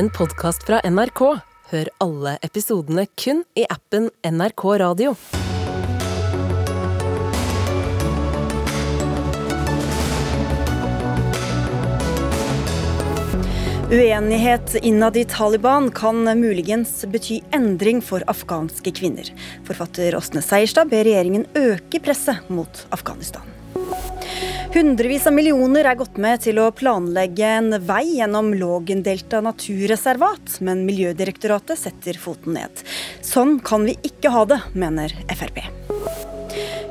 en podkast fra NRK. Hør alle episodene kun i appen NRK Radio. Uenighet innad i Taliban kan muligens bety endring for afghanske kvinner. Forfatter Åsne Seierstad ber regjeringen øke presset mot Afghanistan. Hundrevis av millioner er gått med til å planlegge en vei gjennom Lågendelta naturreservat, men Miljødirektoratet setter foten ned. Sånn kan vi ikke ha det, mener Frp.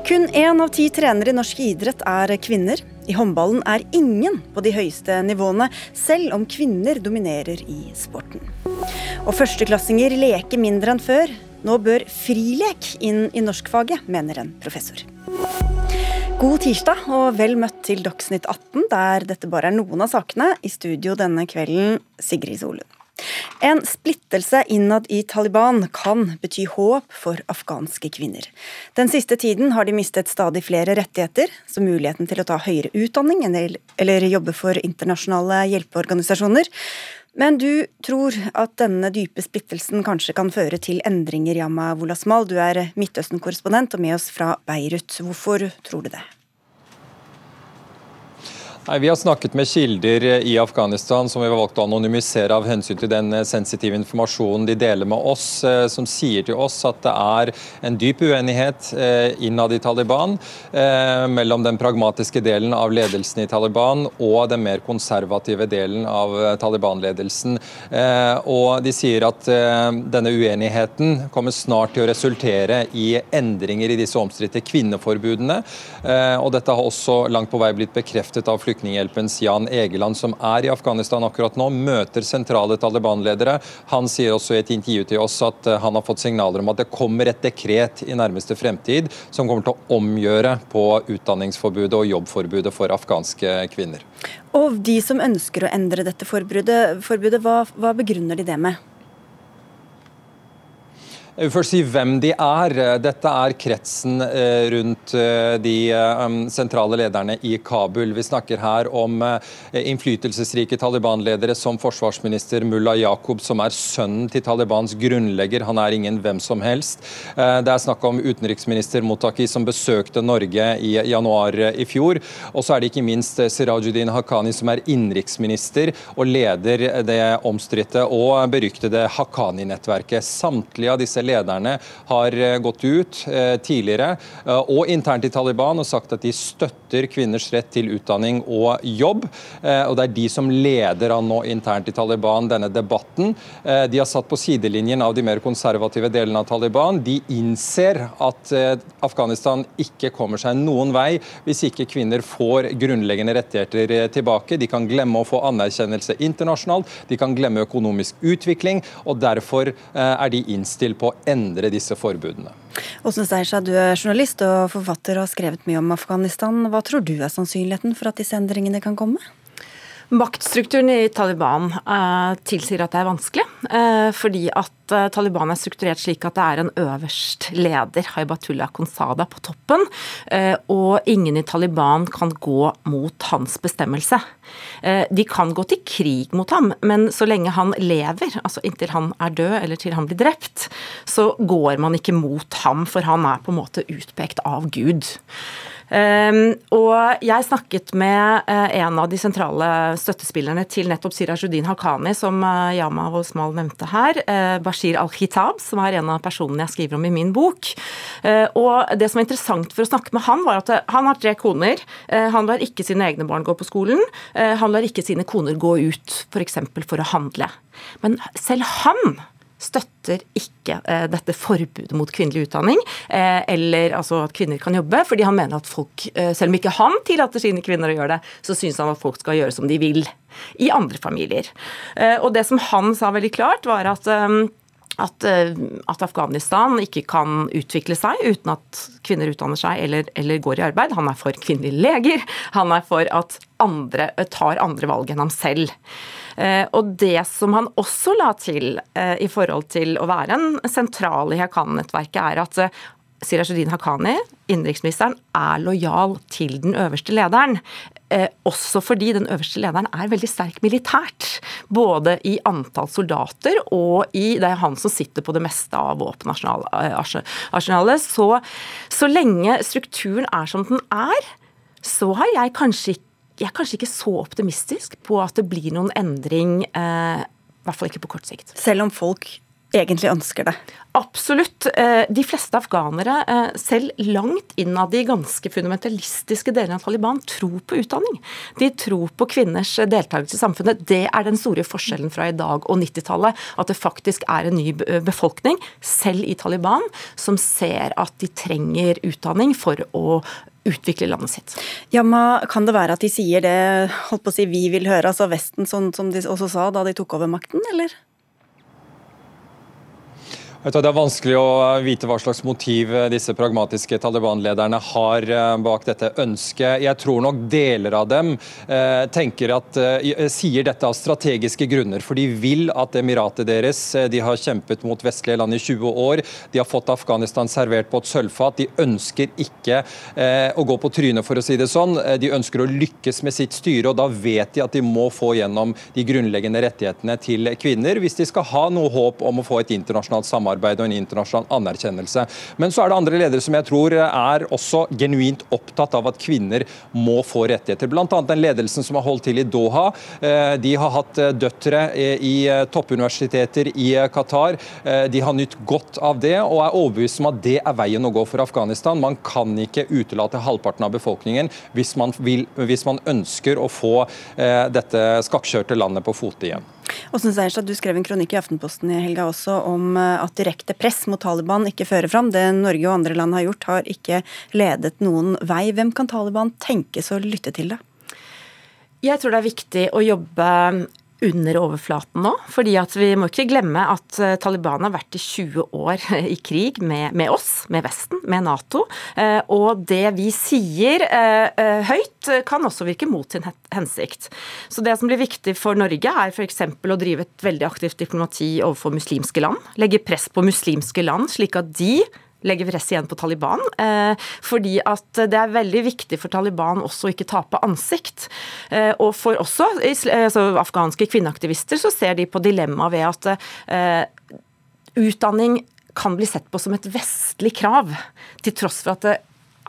Kun én av ti trenere i norsk idrett er kvinner. I håndballen er ingen på de høyeste nivåene, selv om kvinner dominerer i sporten. Og førsteklassinger leker mindre enn før. Nå bør frilek inn i norskfaget, mener en professor. God tirsdag og vel møtt til Dagsnytt 18, der dette bare er noen av sakene. I studio denne kvelden, Sigrid Solund. En splittelse innad i Taliban kan bety håp for afghanske kvinner. Den siste tiden har de mistet stadig flere rettigheter, som muligheten til å ta høyere utdanning eller jobbe for internasjonale hjelpeorganisasjoner. Men du tror at denne dype splittelsen kanskje kan føre til endringer, Yama Wolasmal. Du er Midtøsten-korrespondent og med oss fra Beirut. Hvorfor tror du det? Nei, Vi har snakket med kilder i Afghanistan som vi har valgt å anonymisere av hensyn til den eh, sensitive informasjonen de deler med oss, eh, som sier til oss at det er en dyp uenighet eh, innad i Taliban mellom den pragmatiske delen av ledelsen i Taliban og den mer konservative delen av Taliban-ledelsen. Og De sier at denne uenigheten kommer snart til å resultere i endringer i disse omstridte kvinneforbudene. Og Dette har også langt på vei blitt bekreftet av flyktninger Flyktninghjelpens Jan Egeland, som er i Afghanistan akkurat nå, møter sentrale Taliban-ledere. Han sier også i et intervju til oss at eh, han har fått signaler om at det kommer et dekret i nærmeste fremtid som kommer til å omgjøre på utdanningsforbudet og jobbforbudet for afghanske kvinner. Og de som ønsker å endre dette forbudet, forbudet hva, hva begrunner de det med? Jeg vil først si hvem de er. Dette er kretsen eh, rundt eh, de eh, sentrale lederne i Kabul. Vi snakker her om innflytelsesrike Taliban-ledere som forsvarsminister Mullah Yaqub, som er sønnen til Talibans grunnlegger. Han er ingen hvem som helst. Det er snakk om utenriksminister Motaki, som besøkte Norge i januar i fjor. Og så er det ikke minst Sirajuddin Haqqani, som er innenriksminister og leder det omstridte og beryktede Haqqani-nettverket. Samtlige av disse lederne har eh, gått ut eh, tidligere eh, og internt i Taliban og sagt at de støtter kvinners rett til utdanning og jobb. Og Det er de som leder an nå internt i Taliban denne debatten. De har satt på sidelinjen av de mer konservative delene av Taliban. De innser at Afghanistan ikke kommer seg noen vei hvis ikke kvinner får grunnleggende rettigheter tilbake. De kan glemme å få anerkjennelse internasjonalt, de kan glemme økonomisk utvikling. og Derfor er de innstilt på endre disse forbudene. Åsne Steierstad, du er journalist og forfatter og har skrevet mye om Afghanistan. Hva tror du er sannsynligheten for at disse endringene kan komme? Maktstrukturen i Taliban eh, tilsier at det er vanskelig. Eh, fordi at eh, Taliban er strukturert slik at det er en øverst leder, Haibatullah Konsada, på toppen. Eh, og ingen i Taliban kan gå mot hans bestemmelse. Eh, de kan gå til krig mot ham, men så lenge han lever, altså inntil han er død eller til han blir drept, så går man ikke mot ham, for han er på en måte utpekt av Gud. Um, og jeg snakket med uh, en av de sentrale støttespillerne til nettopp Sirajuddin Haqqani, som uh, Yama Osmal nevnte her. Uh, Bashir al-Khitab, som er en av personene jeg skriver om i min bok. og det som var interessant for å snakke med han, var at han har tre koner. han lar ikke sine egne barn gå på skolen. han lar ikke sine koner gå ut f.eks. For, for å handle. Men selv han støtter ikke eh, dette forbudet mot kvinnelig utdanning, eh, eller altså at kvinner kan jobbe, fordi han mener at folk, eh, selv om ikke han tillater sine kvinner å gjøre det, så syns han at folk skal gjøre som de vil i andre familier. Og det som han sa veldig klart, var at at, at, Afghanistan ikke kan utvikle seg uten at kvinner utdanner seg eller, eller, går i arbeid. Han er for kvinnelige leger. Han er for at andre tar andre valg enn ham selv. Eh, og det som han også la til eh, i forhold til å være en sentral i Hakan-nettverket, er at eh, Sirajuddin Haqqani, innenriksministeren, er lojal til den øverste lederen. Eh, også fordi den øverste lederen er veldig sterk militært. Både i antall soldater og i Det er han som sitter på det meste av våpenarsenalet. Så, så lenge strukturen er som den er, så har jeg kanskje ikke jeg er kanskje ikke så optimistisk på at det blir noen endring, eh, i hvert fall ikke på kort sikt. Selv om folk egentlig ønsker det? Absolutt. Eh, de fleste afghanere, eh, selv langt innad i ganske fundamentalistiske deler av Taliban, tror på utdanning. De tror på kvinners deltakelse i samfunnet. Det er den store forskjellen fra i dag og 90-tallet. At det faktisk er en ny befolkning, selv i Taliban, som ser at de trenger utdanning for å utvikle landet sitt. Ja, men kan det være at de sier det holdt på å si, vi vil høre, altså Vesten, sånn som de også sa da de tok over makten, eller? Det er vanskelig å vite hva slags motiv disse pragmatiske Taliban-lederne har eh, bak dette ønsket. Jeg tror nok deler av dem eh, tenker at, eh, sier dette av strategiske grunner. For de vil at emiratet deres De har kjempet mot vestlige land i 20 år. De har fått Afghanistan servert på et sølvfat. De ønsker ikke å gå på trynet, for å si det sånn. De ønsker å lykkes med sitt styre, og da vet de at de må få gjennom de grunnleggende rettighetene til kvinner hvis de skal ha noe håp om å få et internasjonalt samarbeid samarbeid og en internasjonal anerkjennelse. Men så er det andre ledere som jeg tror er også genuint opptatt av at kvinner må få rettigheter. Bl.a. den ledelsen som har holdt til i Doha. Eh, de har hatt eh, døtre i eh, toppuniversiteter i Qatar. De har nytt godt av det, og er overbevist om at det er veien å gå for Afghanistan. Man kan ikke utelate halvparten av befolkningen hvis man, vil, hvis man ønsker å få dette skakkjørte landet på fote igjen. Åsne Seierstad, du skrev en kronikk i Aftenposten i helga også om eh, at direkte press mot Taliban ikke fører fram. Det Norge og andre land har gjort, har ikke ledet noen vei. Hvem kan Taliban tenkes å lytte til, da? Jeg tror det er viktig å jobbe under overflaten nå. fordi Vi må ikke glemme at eh, Taliban har vært i 20 år i krig med, med oss, med Vesten, med Nato. Eh, og det vi sier eh, høyt, kan også virke mot sin hensikt. Så Det som blir viktig for Norge, er f.eks. å drive et veldig aktivt diplomati overfor muslimske land. Legge press på muslimske land, slik at de legger press igjen på Taliban. Eh, fordi at det er veldig viktig for Taliban også å ikke tape ansikt. Eh, og for også altså afghanske kvinneaktivister så ser de på dilemmaet ved at eh, utdanning kan bli sett på som et vestlig krav, til tross for at det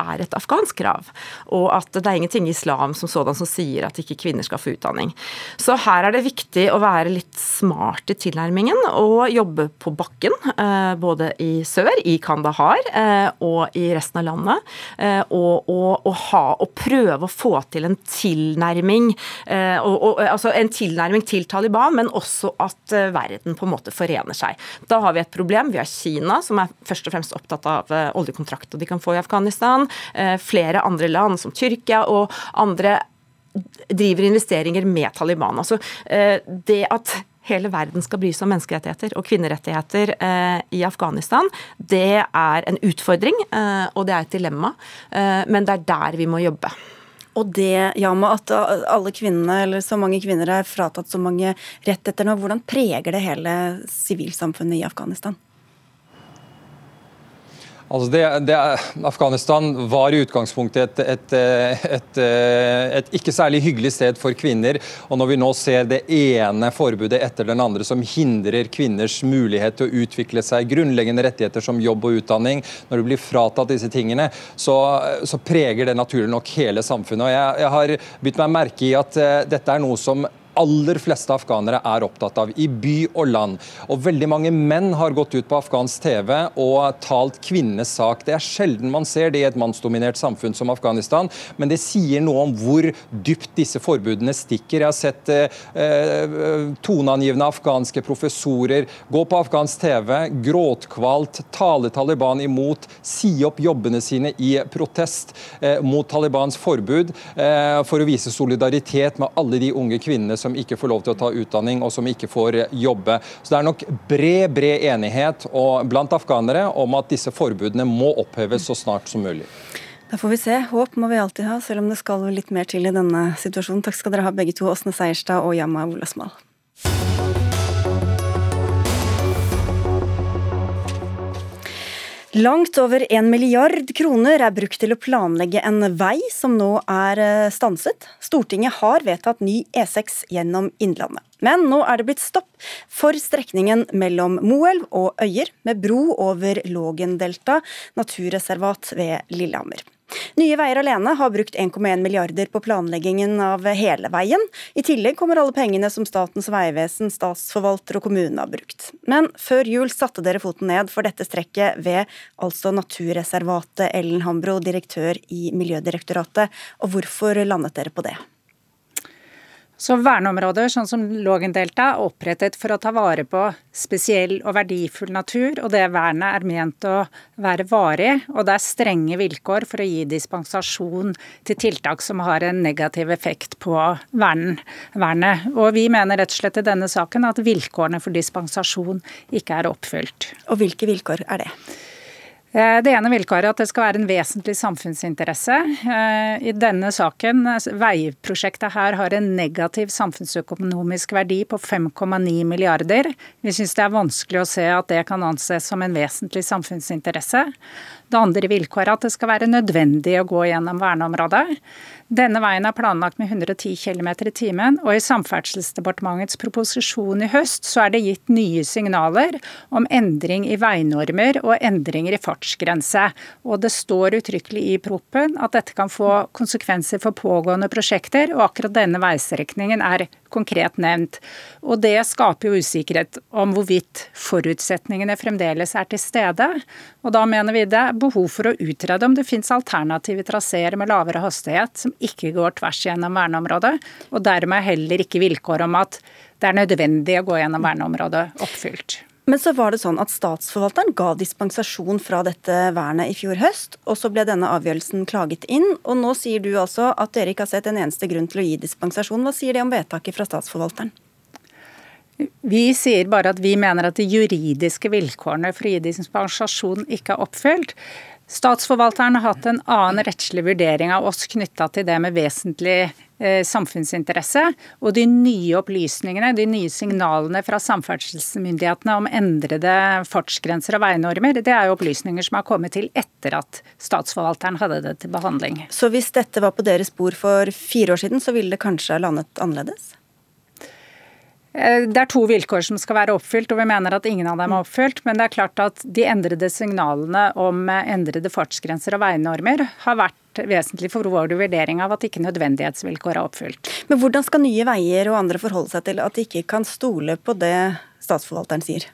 er et afghansk krav. Og at det er ingenting i islam som sådan som sier at ikke kvinner skal få utdanning. Så her er det viktig å være litt smart i tilnærmingen og jobbe på bakken. Eh, både i sør, i Kandahar, eh, og i resten av landet. Eh, og, og, og, ha, og prøve å få til en tilnærming, og, altså en tilnærming til Taliban, men også at verden på en måte forener seg. Da har vi et problem. Vi har Kina, som er først og fremst opptatt av oljekontrakter de kan få i Afghanistan. Eh, flere andre land, som Tyrkia og andre, driver investeringer med Taliban. Altså, eh, det at hele verden skal bry seg om menneskerettigheter og kvinnerettigheter eh, i Afghanistan, det er en utfordring, og det er et dilemma. men det er der vi må jobbe. Og det, ja, med at alle kvinnene, eller så mange kvinner er fratatt så mange rettigheter nå, hvordan preger det hele sivilsamfunnet i Afghanistan? Altså det, det, Afghanistan var i utgangspunktet et, et, et, et, ikke særlig hyggelig sted for kvinner. og Når vi nå ser det ene forbudet etter den andre som hindrer kvinners mulighet til å utvikle seg, grunnleggende rettigheter som jobb og utdanning, når du blir fratatt disse tingene, så, så preger det naturlig nok hele samfunnet. Og jeg, jeg har bitt meg merke i at uh, dette er noe som aller fleste afghanere er opptatt av, i by og land. Og Veldig mange menn har gått ut på afghansk TV og talt kvinnenes sak. Det er sjelden man ser det i et mannsdominert samfunn som Afghanistan, men det sier noe om hvor dypt disse forbudene stikker. Jeg har sett eh, eh toneangivende afghanske professorer gå på afghansk TV, gråtkvalt, tale Taliban imot, si opp jobbene sine i protest eh, mot Talibans forbud, eh, for å vise solidaritet med alle de unge kvinnene som ikke får lov til å ta utdanning og som ikke får jobbe. Så Det er nok bred bred enighet blant afghanere om at disse forbudene må oppheves så snart som mulig. Da får vi se. Håp må vi alltid ha, selv om det skal litt mer til i denne situasjonen. Takk skal dere ha begge to, Åsne Seierstad og Yama Olasmal. Langt over en milliard kroner er brukt til å planlegge en vei som nå er eh, stanset. Stortinget har vedtatt ny E6 gjennom Innlandet. Men nå er det blitt stopp for strekningen mellom Moelv og Øyer, med bro over Lågendelta naturreservat ved Lillehammer. Nye Veier alene har brukt 1,1 milliarder på planleggingen av hele veien. I tillegg kommer alle pengene som Statens vegvesen, statsforvalter og kommune har brukt. Men før jul satte dere foten ned for dette strekket ved altså naturreservatet Ellen Hambro, direktør i Miljødirektoratet. Og hvorfor landet dere på det? Så Verneområder sånn som Lågendelta er opprettet for å ta vare på spesiell og verdifull natur, og det vernet er ment å være varig. Og det er strenge vilkår for å gi dispensasjon til tiltak som har en negativ effekt på vernet. Og vi mener rett og slett i denne saken at vilkårene for dispensasjon ikke er oppfylt. Og hvilke vilkår er det? Eh, det ene vilkåret er at det skal være en vesentlig samfunnsinteresse. Eh, I denne saken, altså, veiprosjektet her har en negativ samfunnsøkonomisk verdi på 5,9 milliarder. Vi syns det er vanskelig å se at det kan anses som en vesentlig samfunnsinteresse. Det andre vilkåret er at det skal være nødvendig å gå gjennom verneområdet. Denne veien er planlagt med 110 km i timen, og i Samferdselsdepartementets proposisjon i høst så er det gitt nye signaler om endring i veinormer og endringer i fartsgrense. Og det står uttrykkelig i proppen at dette kan få konsekvenser for pågående prosjekter, og akkurat denne veistrekningen er konkret nevnt. Og det skaper jo usikkerhet om hvorvidt forutsetningene fremdeles er til stede. Og da mener vi det er behov for å utrede om det finnes alternative traseer med lavere hastighet som ikke går tvers gjennom verneområdet, og dermed heller ikke vilkår om at det er nødvendig å gå gjennom verneområdet oppfylt. Men så var det sånn at statsforvalteren ga dispensasjon fra dette vernet i fjor høst, og så ble denne avgjørelsen klaget inn. Og nå sier du altså at dere ikke har sett en eneste grunn til å gi dispensasjon. Hva sier det om vedtaket fra statsforvalteren? Vi sier bare at vi mener at de juridiske vilkårene for å gi dispensasjon ikke er oppfylt. Statsforvalteren har hatt en annen rettslig vurdering av oss knytta til det med vesentlig eh, samfunnsinteresse. Og de nye opplysningene, de nye signalene fra samferdselsmyndighetene om endrede fartsgrenser og veinormer, det er jo opplysninger som har kommet til etter at statsforvalteren hadde det til behandling. Så hvis dette var på deres bord for fire år siden, så ville det kanskje landet annerledes? Eh, det er to vilkår som skal være oppfylt, og vi mener at ingen av dem er oppfylt. Men det er klart at de endrede signalene om endrede fartsgrenser og veinormer har vært vesentlig for vår vurdering av at ikke nødvendighetsvilkår er oppfylt. Men hvordan skal Nye Veier og andre forholde seg til at de ikke kan stole på det statsforvalteren sier?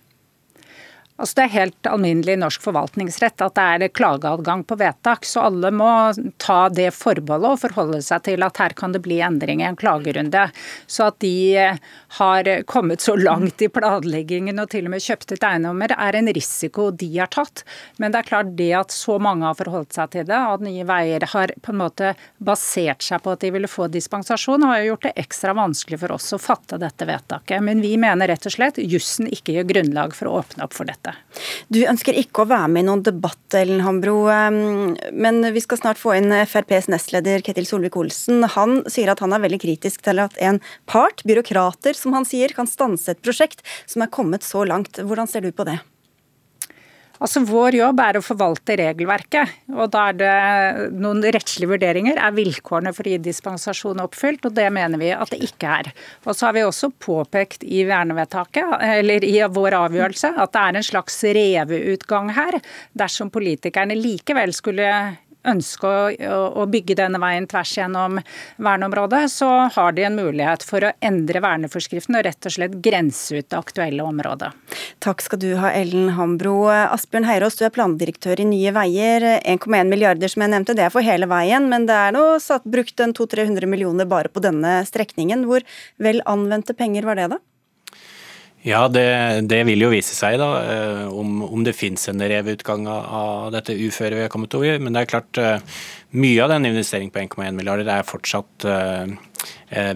Altså Det er helt alminnelig i norsk forvaltningsrett at det er klageadgang på vedtak. Så alle må ta det forbeholdet og forholde seg til at her kan det bli endring i en klagerunde. Så at de eh, har kommet så langt i planleggingen og til og med kjøpt ut eiendommer, er en risiko de har tatt. Men det er klart det at så mange har forholdt seg til det, at Nye Veier har på en måte basert seg på at de ville få dispensasjon, har jo gjort det ekstra vanskelig for oss å fatte dette vedtaket. Men vi mener rett og slett jussen ikke gjør grunnlag for å åpne opp for dette dette. Du ønsker ikke å være med i noen debatt, Ellen Hambro, men vi skal snart få inn FrPs nestleder Ketil Solvik-Olsen. Han sier at han er veldig kritisk til at en part, byråkrater som han sier, kan stanse et prosjekt som er kommet så langt. Hvordan ser du på det? Altså Vår jobb er å forvalte regelverket. og Da er det noen rettslige vurderinger. Er vilkårene for å gi dispensasjon oppfylt? og Det mener vi at det ikke er. Og Så har vi også påpekt i vernevedtaket, eller i vår avgjørelse, at det er en slags reveutgang her. Dersom politikerne likevel skulle ønske å, å, bygge denne veien tvers gjennom verneområdet, så har de en mulighet for å endre verneforskriften og rett og slett grense ut det aktuelle området. Takk skal du ha, Ellen Hambro. Asbjørn Heirås, du er plandirektør i Nye Veier. 1,1 milliarder som jeg nevnte, det er for hele veien, men det er nå satt, brukt en 200-300 millioner bare på denne strekningen. Hvor vel anvendte penger var det, da? Ja, det, det, vil jo vise seg da, eh, om, om det finnes en revutgang av dette uføret vi har kommet over. Men det er klart, eh, mye av den investeringen på 1,1 milliarder er fortsatt eh,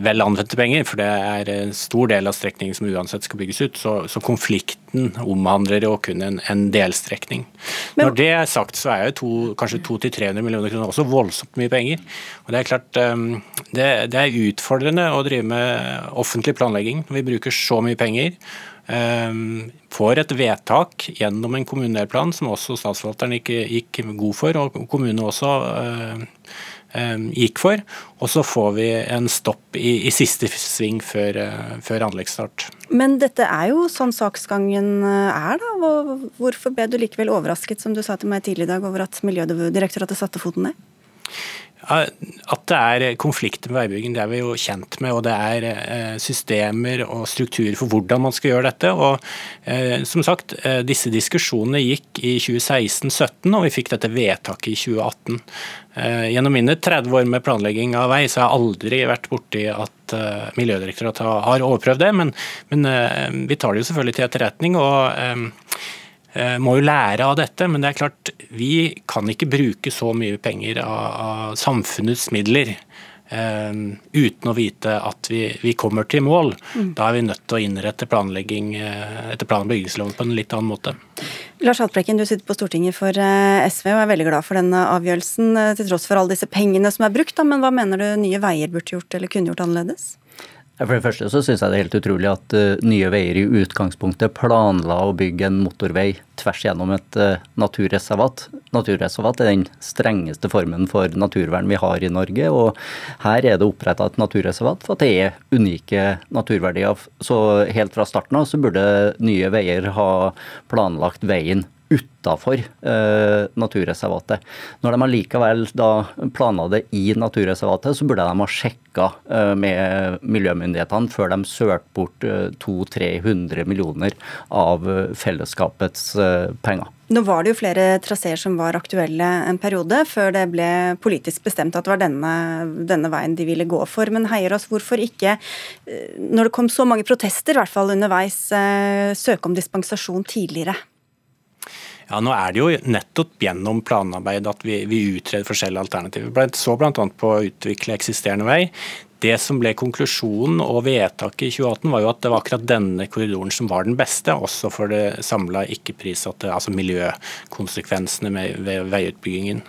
vel anvendte penger, for det er en stor del av strekningen som uansett skal bygges ut. Så, så konflikten omhandler jo kun en, en delstrekning. Men, Når det er sagt, så er jo to, kanskje 200-300 millioner kroner også voldsomt mye penger. Og Det er klart, eh, det, det er utfordrende å drive med offentlig planlegging når vi bruker så mye penger. Um, får et vedtak gjennom en kommunedelplan som også statsforvalteren gikk, gikk god for, og kommunene også gikk for. Og så får vi en stopp i, i siste sving før, uh, før, anleggsstart. Men dette er jo sånn saksgangen er, da. Hvorfor ble du likevel overrasket, som du sa til meg tidligere i dag, over at Miljødirektoratet satte foten ned? At det er konflikter med veibygging, det er vi jo kjent med. Og det er eh, systemer og strukturer for hvordan man skal gjøre dette. Og eh, som sagt, eh, disse diskusjonene gikk i 2016-2017, og vi fikk dette vedtaket i 2018. Gjennom mine 30 år med planlegging av vei, så har jeg aldri vært borti at Miljødirektoratet har overprøvd det. Men, men vi tar det jo selvfølgelig til etterretning. og Eh, må jo lære av dette, men det er klart vi kan ikke bruke så mye penger av, av samfunnets midler um, uten å vite at vi, vi kommer til mål. Mm. Da er vi nødt til å innrette planlegging etter plan- og bygningsloven på en litt annen måte. Lars Haltbrekken, du sitter på Stortinget for SV og er veldig glad for denne avgjørelsen, til tross for alle disse pengene som er brukt. Da. Men hva mener du Nye Veier burde gjort eller kunne gjort annerledes? For det første så syns jeg det er helt utrolig at uh, Nye Veier i utgangspunktet planla å bygge en motorvei tvers gjennom et uh, naturreservat. Naturreservat er den strengeste formen for naturvern vi har i Norge. Og her er det oppretta et naturreservat for at det er unike naturverdier. Så helt fra starten av så burde Nye Veier ha planlagt veien utafor eh, naturreservatet. Når de allikevel planla det i naturreservatet, så burde de ha sjekka eh, med miljømyndighetene før de sølte bort eh, 200-300 millioner av fellesskapets eh, penger. Nå var det jo flere traseer som var aktuelle en periode, før det ble politisk bestemt at det var denne, denne veien de ville gå for. Men Heier hvorfor ikke, eh, når det kom så mange protester, i hvert fall underveis, eh, søke om dispensasjon tidligere? Ja, Nå er det jo nettopp gjennom planarbeid at vi, vi utreder forskjellige alternativer. Vi så bl.a. på å utvikle eksisterende vei. Det som ble konklusjonen og vedtaket i 2018, var jo at det var akkurat denne korridoren som var den beste, også for det samla ikke-prissatte, altså miljøkonsekvensene ved veiutbyggingen.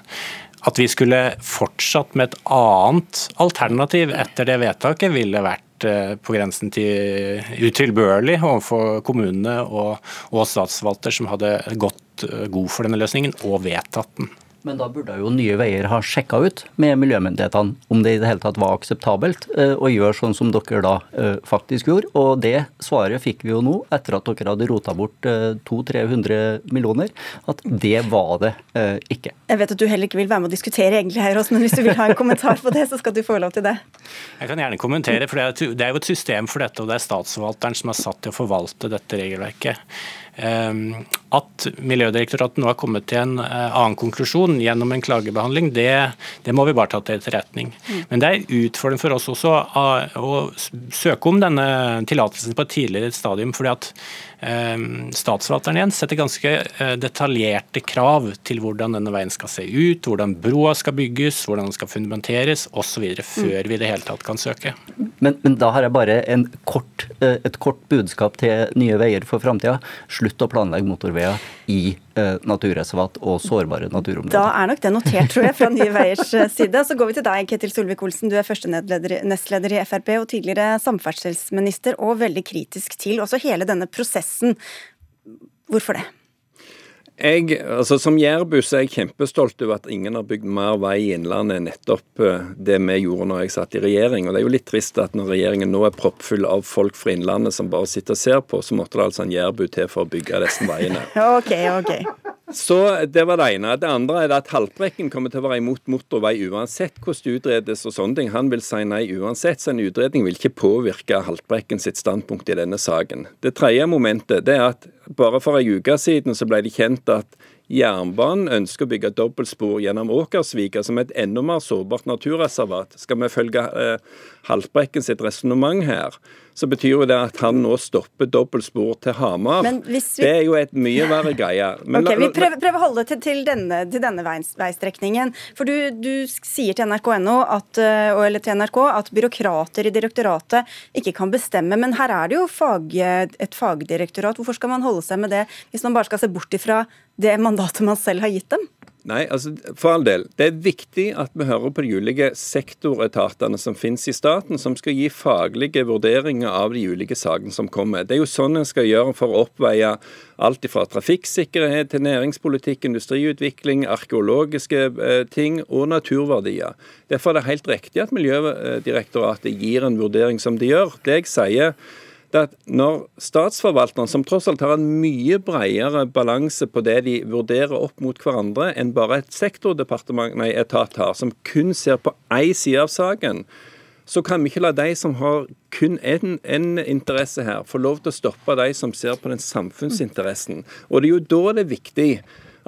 At vi skulle fortsatt med et annet alternativ etter det vedtaket, ville vært Eh, på grensen til utilbørlig overfor kommunene og, og statsforvalter som hadde gått eh, god for denne løsningen og vedtatt den. Men da burde jo Nye Veier ha sjekka ut med miljømyndighetene om det i det hele tatt var akseptabelt eh, å gjøre sånn som dere da eh, faktisk gjorde. Og det svaret fikk vi jo nå, etter at dere hadde rota bort 200-300 eh, millioner, at det var det ikke. Jeg vet at du heller ikke vil være med å diskutere egentlig her også, men hvis du vil ha en kommentar på det, så skal du få lov til det. Jeg kan gjerne kommentere, for det er jo et system for dette, og det er statsforvalteren som er satt til å forvalte dette regelverket. Ehm, at Miljødirektoratet nå har kommet til en eh, annen konklusjon gjennom en klagebehandling, det, det må vi bare ta til etterretning. Mm. Men det er utfordring for oss også å, å søke om denne tillatelsen på et tidligere stadium. fordi at statsforvalteren igjen setter ganske eh, detaljerte krav til hvordan denne veien skal se ut, hvordan broa skal bygges, hvordan den skal fundamenteres osv. før vi i det hele tatt kan søke. Men, men da har jeg bare kort, eh, et kort budskap til Nye Veier for framtida. Slutt å planlegge motorveier i eh, naturreservat og sårbare naturområder. Da er nok det notert, tror jeg, fra Nye Veiers side. Så går vi til deg, Ketil Solvik-Olsen. Du er første nestleder i Frp og tidligere samferdselsminister, og veldig kritisk til også hele denne prosessen. Hvorfor det? Jeg, altså Som jærbuss er jeg kjempestolt over at ingen har bygd mer vei i Innlandet enn nettopp eh, det vi gjorde når jeg satt i regjering. Og Det er jo litt trist at når regjeringen nå er proppfull av folk fra Innlandet som bare sitter og ser på, så måtte det altså en jærbu til for å bygge disse veiene. ok, ok. Så Det var det ene. Det andre er at Haltbrekken kommer til å være imot motorvei uansett hvordan det utredes og sånne ting. Han vil si nei uansett, så en utredning vil ikke påvirke Haltbrekken sitt standpunkt i denne saken. Det tredje momentet det er at bare for ei uke siden så ble det kjent at Jernbanen ønsker å bygge dobbeltspor gjennom Åkersvika, som et enda mer sårbart naturreservat. Skal vi følge eh, Haltbrekken sitt resonnement her, så betyr jo det at han nå stopper dobbeltspor til Hamar. Vi... Det er jo et mye verre greie. Men, okay, vi prøver, prøver, å holde til, til denne, til denne veistrekningen. For du, du sier til NRK.no eh, eller til NRK at byråkrater i direktoratet ikke kan bestemme. Men her er det jo fag, et fagdirektorat. Hvorfor skal man holde seg med det hvis man bare skal se bort ifra det mandatet man selv har gitt dem? Nei, altså for all del. Det er viktig at vi hører på de ulike sektoretatene som finnes i staten, som skal gi faglige vurderinger av de ulike sakene som kommer. Det er jo sånn en skal gjøre for å oppveie alt fra trafikksikkerhet til næringspolitikk, industriutvikling, arkeologiske eh, ting og naturverdier. Derfor er det helt riktig at Miljødirektoratet gir en vurdering som de gjør. Det jeg sier det at når statsforvalteren, som tross alt har en mye bredere balanse på det de vurderer opp mot hverandre, enn bare et sektordepartement, nei, etat har, som kun ser på én side av saken, så kan vi ikke la de som har kun én interesse her, få lov til å stoppe de som ser på den samfunnsinteressen. Og det er jo da det er viktig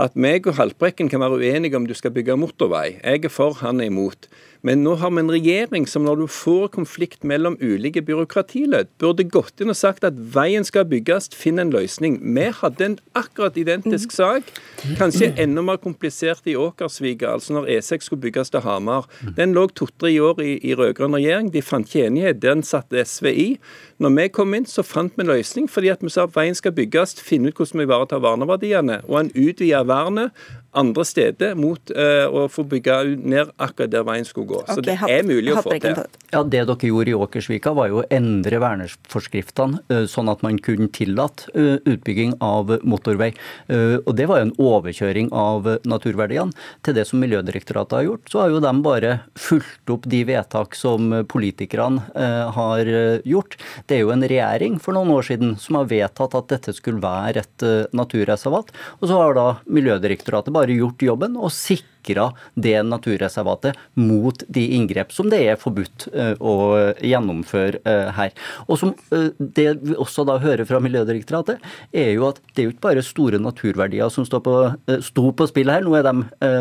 at meg og Haltbrekken kan være uenige om du skal bygge motorvei. Jeg er for, han er imot. Men nå har vi en regjering som når du får konflikt mellom ulike byråkratiledd, burde gått inn og sagt at veien skal bygges, finn en løsning. Vi hadde en akkurat identisk sak, kanskje enda mer komplisert i Åkersvika, altså når E6 skulle bygges til Hamar. Den lå to-tre år i, i rød-grønn regjering, de fant ikke enighet. Den satte SV i. Når vi kom inn, så fant vi en løsning fordi at vi sa at veien skal bygges, finne ut hvordan vi ivaretar verneverdiene. Og en utvider vernet andre steder mot uh, å få bygge ned akkurat der veien skulle gå. Så okay, det er mulig å få til. Ja, Det dere gjorde i Åkersvika, var jo å endre verneforskriftene uh, sånn at man kunne tillate uh, utbygging av motorvei. Og Det var jo en overkjøring av naturverdiene. Til det som Miljødirektoratet har gjort, så har jo de bare fulgt opp de vedtak som politikerne har gjort. Det er jo en regjering for noen år siden som har vedtatt at dette skulle være et naturreservat. Og så har da Miljødirektoratet bare bare gjort jobben og sikra sikra det naturreservatet mot de inngrep som det er forbudt eh, å gjennomføre eh, her. Og som eh, Det vi også da hører fra Miljødirektoratet, er jo at det er jo ikke bare store naturverdier som står på, sto på spill her, nå er de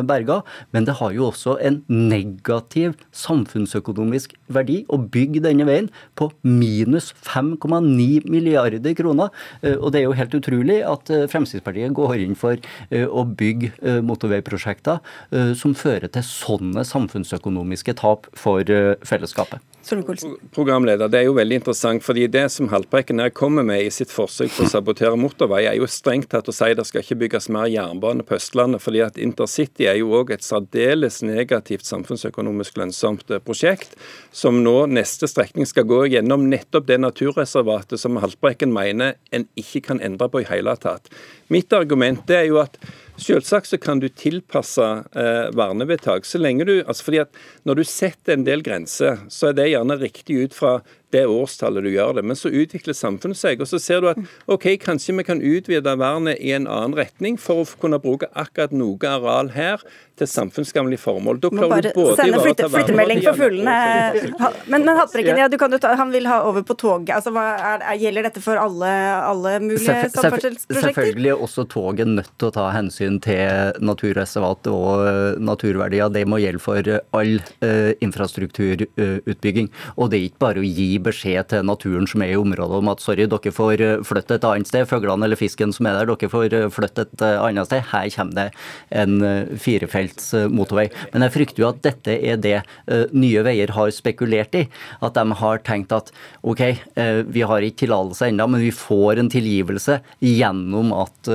berga, men det har jo også en negativ samfunnsøkonomisk verdi å bygge denne veien på minus 5,9 milliarder kroner. Og det er jo helt utrolig at Fremskrittspartiet går inn for å bygge motorveiprosjekter som fører til sånne samfunnsøkonomiske tap for eh, fellesskapet. Programleder, Det er jo veldig interessant, fordi det som Haltbrekken her kommer med i sitt forsøk på å sabotere motorvei, er jo strengt tatt å si det skal ikke bygges mer jernbane på Østlandet. fordi at intercity er jo òg et særdeles negativt samfunnsøkonomisk lønnsomt eh, prosjekt, som nå neste strekning skal gå gjennom nettopp det naturreservatet som Haltbrekken mener en ikke kan endre på i hele tatt. Mitt argument er jo at Selvsagt så kan du tilpasse eh, vernevedtak. så lenge du, altså fordi at Når du setter en del grenser, så er det gjerne riktig ut fra det årstallet du gjør det. Men så utvikler samfunnet seg, og så ser du at OK, kanskje vi kan utvide vernet i en annen retning for å kunne bruke akkurat noe areal her til samfunnsgagnlige formål. Da klarer du både sende flytte, flyttemelding for fuglene. Men, men Haltbrekken, ja, ta, han vil ha over på toget. Altså, er, gjelder dette for alle, alle mulige samferdselsprosjekter? Selvfølgelig er også toget nødt til å ta hensyn til naturreservat og eh, naturverdier. Det må gjelde for all uh, infrastrukturutbygging. Og det er ikke bare å gi beskjed til naturen som er i området om at sorry, dere får eh, flytte et annet sted. Fuglene eller fisken som er der, dere får flytte et annet sted. Her kommer det en firefelts motorvei. Men jeg frykter jo at dette er det Nye Veier har spekulert i. At de har tenkt at OK, vi har ikke tillatelse ennå, men vi får en tilgivelse gjennom at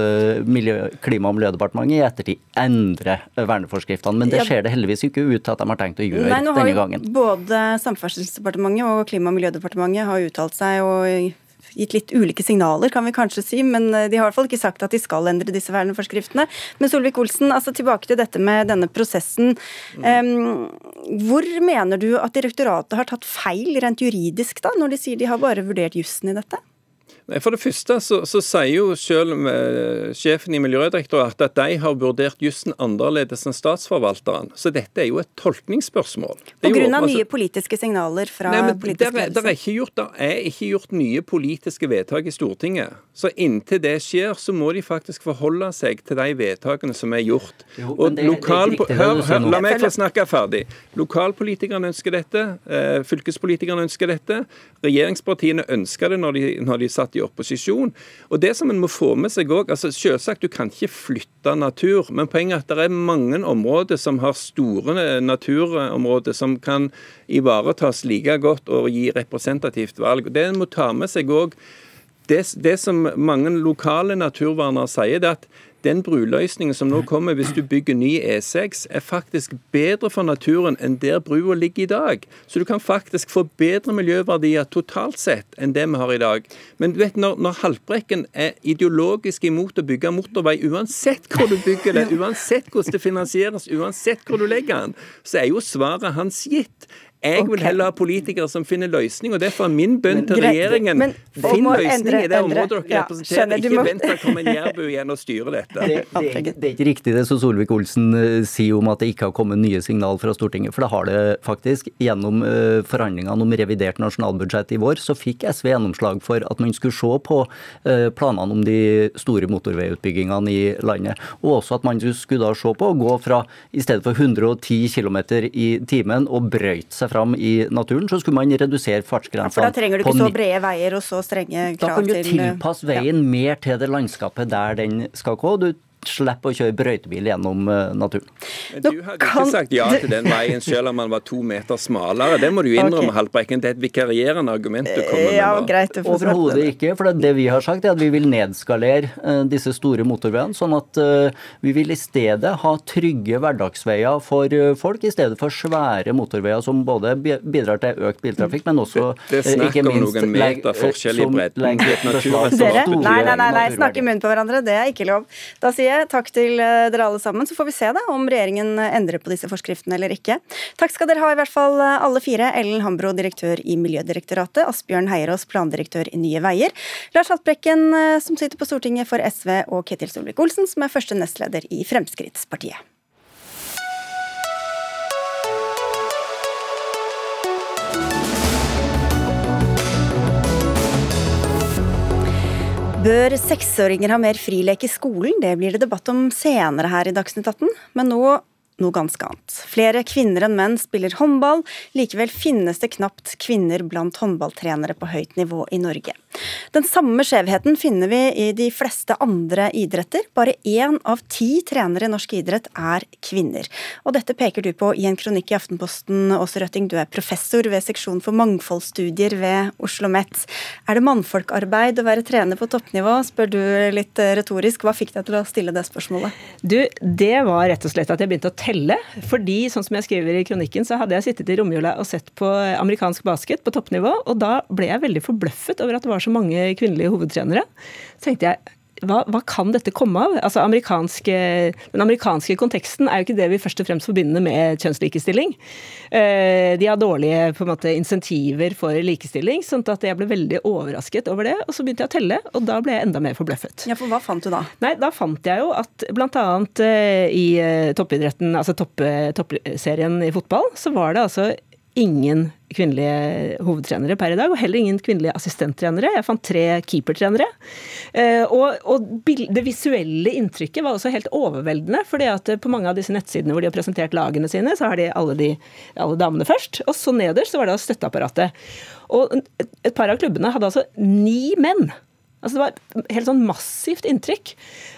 Klima- og miljødepartementet i ettertid endrer verneforskriftene. Men det ser det heldigvis ikke ut til at de har tenkt å gjøre Nei, denne gangen. Både Samferdselsdepartementet og Klima- og miljødepartementet har uttalt seg og gitt litt ulike signaler, kan vi kanskje si, men de har i hvert fall ikke sagt at de skal endre disse verneforskriftene. Men Solvik-Olsen, altså tilbake til dette med denne prosessen. Um, hvor mener du at direktoratet har tatt feil rent juridisk, da, når de sier de har bare vurdert jussen i dette? For det første så, så sier jo selv uh, sjefen i Miljødirektoratet at de har vurdert jussen annerledes enn statsforvalteren. Så dette er jo et tolkningsspørsmål. På grunn av altså, nye politiske signaler fra nei, politisk ledelse? Det er, ikke gjort, er ikke gjort nye politiske vedtak i Stortinget. Så inntil det skjer, så må de faktisk forholde seg til de vedtakene som er gjort. Jo, og det, lokal, det er hør, hør, la meg få snakke ferdig. Lokalpolitikerne ønsker dette. Eh, fylkespolitikerne ønsker dette. Regjeringspartiene ønsker det når de, når de satt i opposisjon. Og det som en må få med seg også, altså Selvsagt, du kan ikke flytte natur, men poenget er at det er mange områder som har store naturområder som kan ivaretas like godt og gi representativt valg. Det en må ta med seg også, det, det, som mange lokale naturvernere sier, det er at den bruløsningen som nå kommer hvis du bygger ny E6, er faktisk bedre for naturen enn der brua ligger i dag. Så du kan faktisk få bedre miljøverdier totalt sett enn det vi har i dag. Men du vet, når, når Haltbrekken er ideologisk imot å bygge motorvei, uansett hvor du bygger det, uansett hvordan det finansieres, uansett hvor du legger den, så er jo svaret hans gitt. Jeg vil heller ha politikere som finner løsning, og derfor er min bønn til regjeringen men, finn løsning endre, i det området dere ja, representerer. Skjønner, ikke må... vent til det kommer en jærbu igjen og styrer dette. Det, det, det, er ikke riktig det som Solvik-Olsen uh, sier om at det ikke har kommet nye signal fra Stortinget, for det har det faktisk. Gjennom uh, forhandlingene om revidert nasjonalbudsjett i vår, så fikk SV gjennomslag for at man skulle se på uh, planene om de store motorveiutbyggingene i landet, og også at man skulle da se på å gå fra i stedet for 110 km i timen og brøyte seg fram i naturen, så skulle man redusere fartsgrensene. Ja, for da trenger du ikke så brede veier og så strenge krav til Da kan du tilpasse veien ja. mer til det landskapet der den skal gå. Du slipper å kjøre brøytebil gjennom uh, naturen. Men du hadde ikke sagt ja til den veien selv om den var to meter smalere. Det må du innrømme, okay. Haltbrekken. Det er et vikarierende argument du kommer med. Ja, greit, Overhodet ikke. For det vi har sagt, er at vi vil nedskalere uh, disse store motorveiene. Sånn at uh, vi vil i stedet ha trygge hverdagsveier for folk, i stedet for svære motorveier som både bidrar til økt biltrafikk, men også Det, det er snakk om noen meter forskjell i bredden. Dere? Nei, nei, nei, nei, snakke i munnen på hverandre, det er ikke lov. Da sier jeg takk til eh, dere alle sammen. Så får vi se da om regjeringen endrer på disse forskriftene eller ikke. Takk skal dere ha i hvert fall eh, alle fire. Ellen Hambro, direktør i Miljødirektoratet. Asbjørn Heierås, plandirektør i Nye Veier. Lars Haltbrekken, eh, som sitter på Stortinget for SV, og Ketil Solvik-Olsen, som er første nestleder i Fremskrittspartiet. Bør seksåringer ha mer frilek i skolen? Det blir det debatt om senere her i Dagsnytt 18. Men nå noe ganske annet. Flere kvinner enn menn spiller håndball, likevel finnes det knapt kvinner blant håndballtrenere på høyt nivå i Norge. Den samme skjevheten finner vi i de fleste andre idretter. Bare én av ti trenere i norsk idrett er kvinner. Og dette peker du på i en kronikk i Aftenposten, Åse Røtting. Du er professor ved seksjon for mangfoldsstudier ved Oslo OsloMet. Er det mannfolkarbeid å være trener på toppnivå, spør du litt retorisk. Hva fikk deg til å stille det spørsmålet? Du, det var rett og slett at jeg begynte å telle. Fordi, sånn som jeg skriver i kronikken, så hadde jeg sittet i romjula og sett på amerikansk basket på toppnivå, og da ble jeg veldig forbløffet over at det var så mange kvinnelige hovedtrenere. Så tenkte jeg hva, hva, kan dette komme av? Altså, amerikanske, den amerikanske konteksten er jo ikke det vi først og fremst forbinder med kjønnslikestilling. Eh, de har dårlige på en måte, insentiver for likestilling, sånn at jeg ble veldig overrasket over det. Og så begynte jeg å telle, og da ble jeg enda mer forbløffet. Ja, for Hva fant du da? Nei, Da fant jeg jo at bl.a. Eh, i eh, toppidretten, altså toppserien i fotball, så var det altså ingen kvinnelige hovedtrenere per i dag, og heller ingen kvinnelige assistenttrenere. Jeg fant tre keepertrenere. Eh, og, og, det visuelle inntrykket var også helt overveldende. fordi at på mange av disse nettsidene hvor de har presentert lagene sine, så har de alle, de, alle damene først. Og så nederst så var det støtteapparatet. Og et par av klubbene hadde altså ni menn. Altså det var helt sånn massivt inntrykk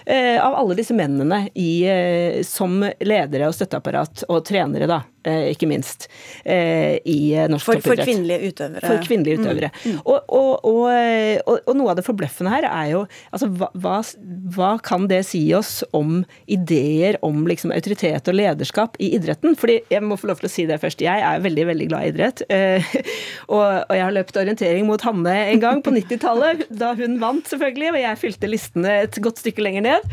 eh, av alle disse mennene i, eh, som ledere og støtteapparat, og trenere, da. Eh, ikke minst, eh, i norsk for, toppidrett. For kvinnelige utøvere. For kvinnelige mm. utøvere. Mm. Og, og, og, og, noe av det forbløffende her er jo altså, hva, hva, kan det si oss om ideer om liksom, autoritet og lederskap i idretten? Fordi jeg må få lov til å si det først. Jeg er veldig, veldig glad i idrett. Eh, og, jeg har løpt orientering mot Hanne en gang på 90-tallet, da hun vant, selvfølgelig. Og jeg fylte listene et godt stykke lenger ned.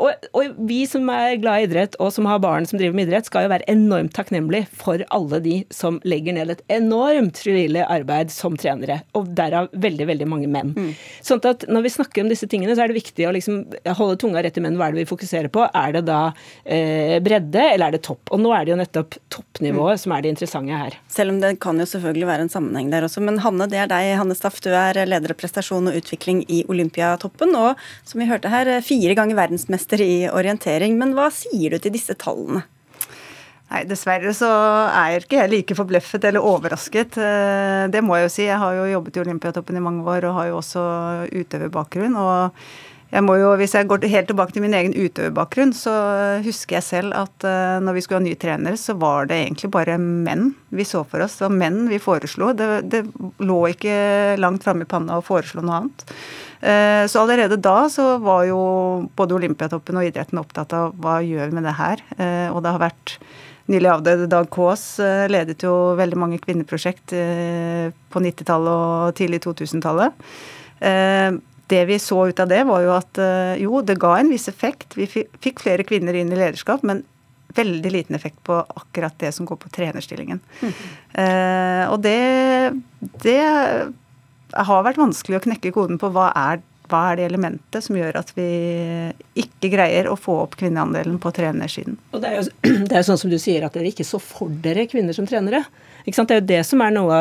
Og, vi som er glad i idrett, og som har barn som driver med idrett, skal jo være enormt enormt takknemlig for alle de som legger ned et enormt frivillig arbeid som trenere, og derav veldig, veldig mange menn. Mm. Sånn at når vi snakker om disse tingene, så er det viktig å liksom holde tunga rett i munnen. Hva er det vi fokuserer på? Er det da eh, bredde, eller er det topp? Og nå er det jo nettopp toppnivået mm. som er det interessante her. Selv om det kan jo selvfølgelig være en sammenheng der også. Men Hanne, det er deg, Hanne Staff. Du er leder av prestasjon og utvikling i Olympiatoppen, og som vi hørte her, fire ganger verdensmester i orientering. Men hva sier du til disse tallene? Nei, Dessverre så er jeg ikke jeg like forbløffet eller overrasket. Eh, det må jeg jo si. Jeg har jo jobbet i Olympiatoppen i mange år og har jo også utøverbakgrunn. og jeg må jo, Hvis jeg går helt tilbake til min egen utøverbakgrunn, så husker jeg selv at uh, når vi skulle ha ny trener, så var det egentlig bare menn vi så for oss. Det var menn vi foreslo. Det, det lå ikke langt framme i panna å foreslå noe annet. Uh, så allerede da så var jo både Olympiatoppen og idretten opptatt av hva gjør vi med det her. Og det har vært Nylig avdøde Dag Kaas ledet jo veldig mange kvinneprosjekt på 90-tallet og tidlig 2000-tallet det vi så ut av det, var jo at eh, jo, det ga en viss effekt. Vi fikk flere kvinner inn i lederskap, men veldig liten effekt på akkurat det som går på trenerstillingen. Mm. Eh, og det, det har vært vanskelig å knekke koden på hva er, hva er det elementet som gjør at vi ikke greier å få opp kvinneandelen på trenersiden. Og det er jo det er sånn som du sier, at dere ikke så for dere kvinner som trenere. Det er jo det som er noe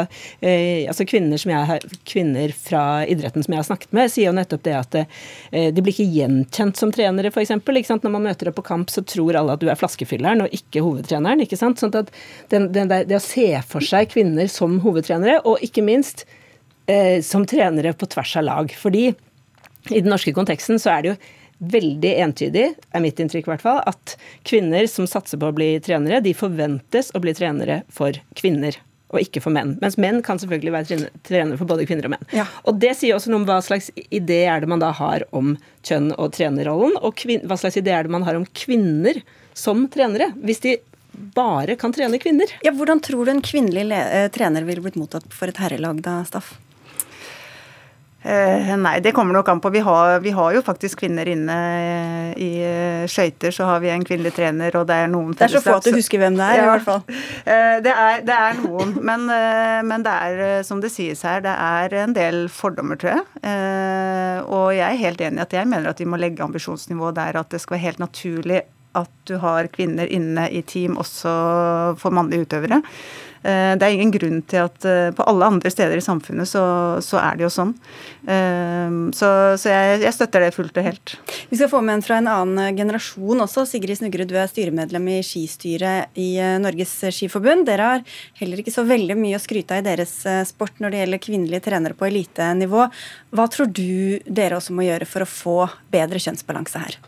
eh, altså kvinner, jeg kvinner fra idretten som jeg har snakket med, sier jo nettopp det at eh, de blir ikke gjenkjent som trenere, f.eks. Når man møter deg på kamp, så tror alle at du er flaskefylleren og ikke hovedtreneren. ikke sant? Sånn at den, den der, Det å se for seg kvinner som hovedtrenere, og ikke minst eh, som trenere på tvers av lag. Fordi i den norske konteksten så er det jo veldig entydig, er mitt inntrykk i hvert fall, at kvinner som satser på å bli trenere, de forventes å bli trenere for kvinner. Og ikke for menn. Mens menn kan selvfølgelig være trenere for både kvinner og menn. Ja. Og Det sier også noe om hva slags idé er det man da har om kjønn og trenerrollen, og hva slags idé er det man har om kvinner som trenere. Hvis de bare kan trene kvinner. Ja, Hvordan tror du en kvinnelig eh, trener ville blitt mottatt for et herrelag da, Staff? Eh, nei, det kommer nok an på. Vi har, vi har jo faktisk kvinner inne i eh, skøyter. Så har vi en kvinnelig trener, og det er noen Det er så få at du husker hvem det er, ja. i hvert fall. Eh, det, er, det er, noen. Men, men, det er, som det sies her, det er en del fordommer, tror jeg. Og jeg er helt enig i at jeg mener at vi må legge ambisjonsnivået der at det skal være helt naturlig at du har kvinner inne i team også for mannlige utøvere. Eh, det er ingen grunn til at eh, på alle andre steder i samfunnet så, så er det jo sånn. Eh, så, så jeg, jeg, støtter det fullt og helt. Vi skal få med en fra en annen generasjon også. Sigrid Snugrud, du er styremedlem i skistyret i Norges Skiforbund. Dere har heller ikke så veldig mye å skryte av i deres sport når det gjelder kvinnelige trenere på elitenivå. Hva tror du dere også må gjøre for å få bedre kjønnsbalanse her?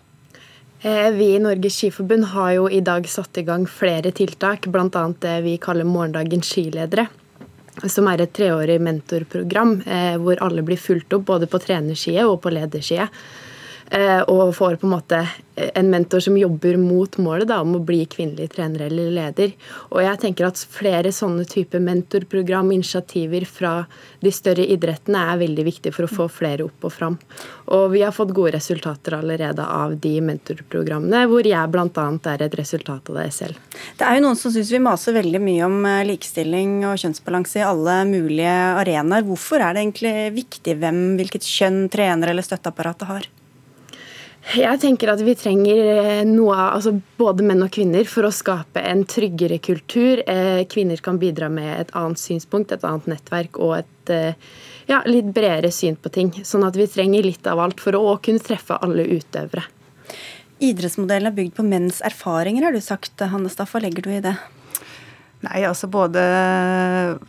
Eh, vi i Norges Skiforbund har jo i dag satt i gang flere tiltak, bl.a. det vi kaller Morgendagens skiledere. Som er et treårig mentorprogram eh, hvor alle blir fulgt opp både på trenerside og på lederside. Eh, og får på en måte en mentor som jobber mot målet da, om å bli kvinnelig trener eller leder. Og jeg tenker at flere sånne type mentorprogram, initiativer fra de større idrettene er veldig viktig for å få flere opp og fram. Og vi har fått gode resultater allerede av de mentorprogrammene, hvor jeg bl.a. er et resultat av det selv. Det er jo noen som syns vi maser veldig mye om eh, likestilling og kjønnsbalanse i alle mulige arenaer. Hvorfor er det egentlig viktig hvem, hvilket kjønn trener eller støtteapparatet har? Jeg tenker at vi trenger eh, noe av altså både menn og kvinner for å skape en tryggere kultur. Eh, kvinner kan bidra med et annet synspunkt, et annet nettverk og et eh, ja, litt bredere syn på ting. Sånn at vi trenger litt av alt for å kunne treffe alle utøvere. Idrettsmodellen er bygd på menns erfaringer, har du sagt. Hanne Staff, hva legger du i det? Nei, altså både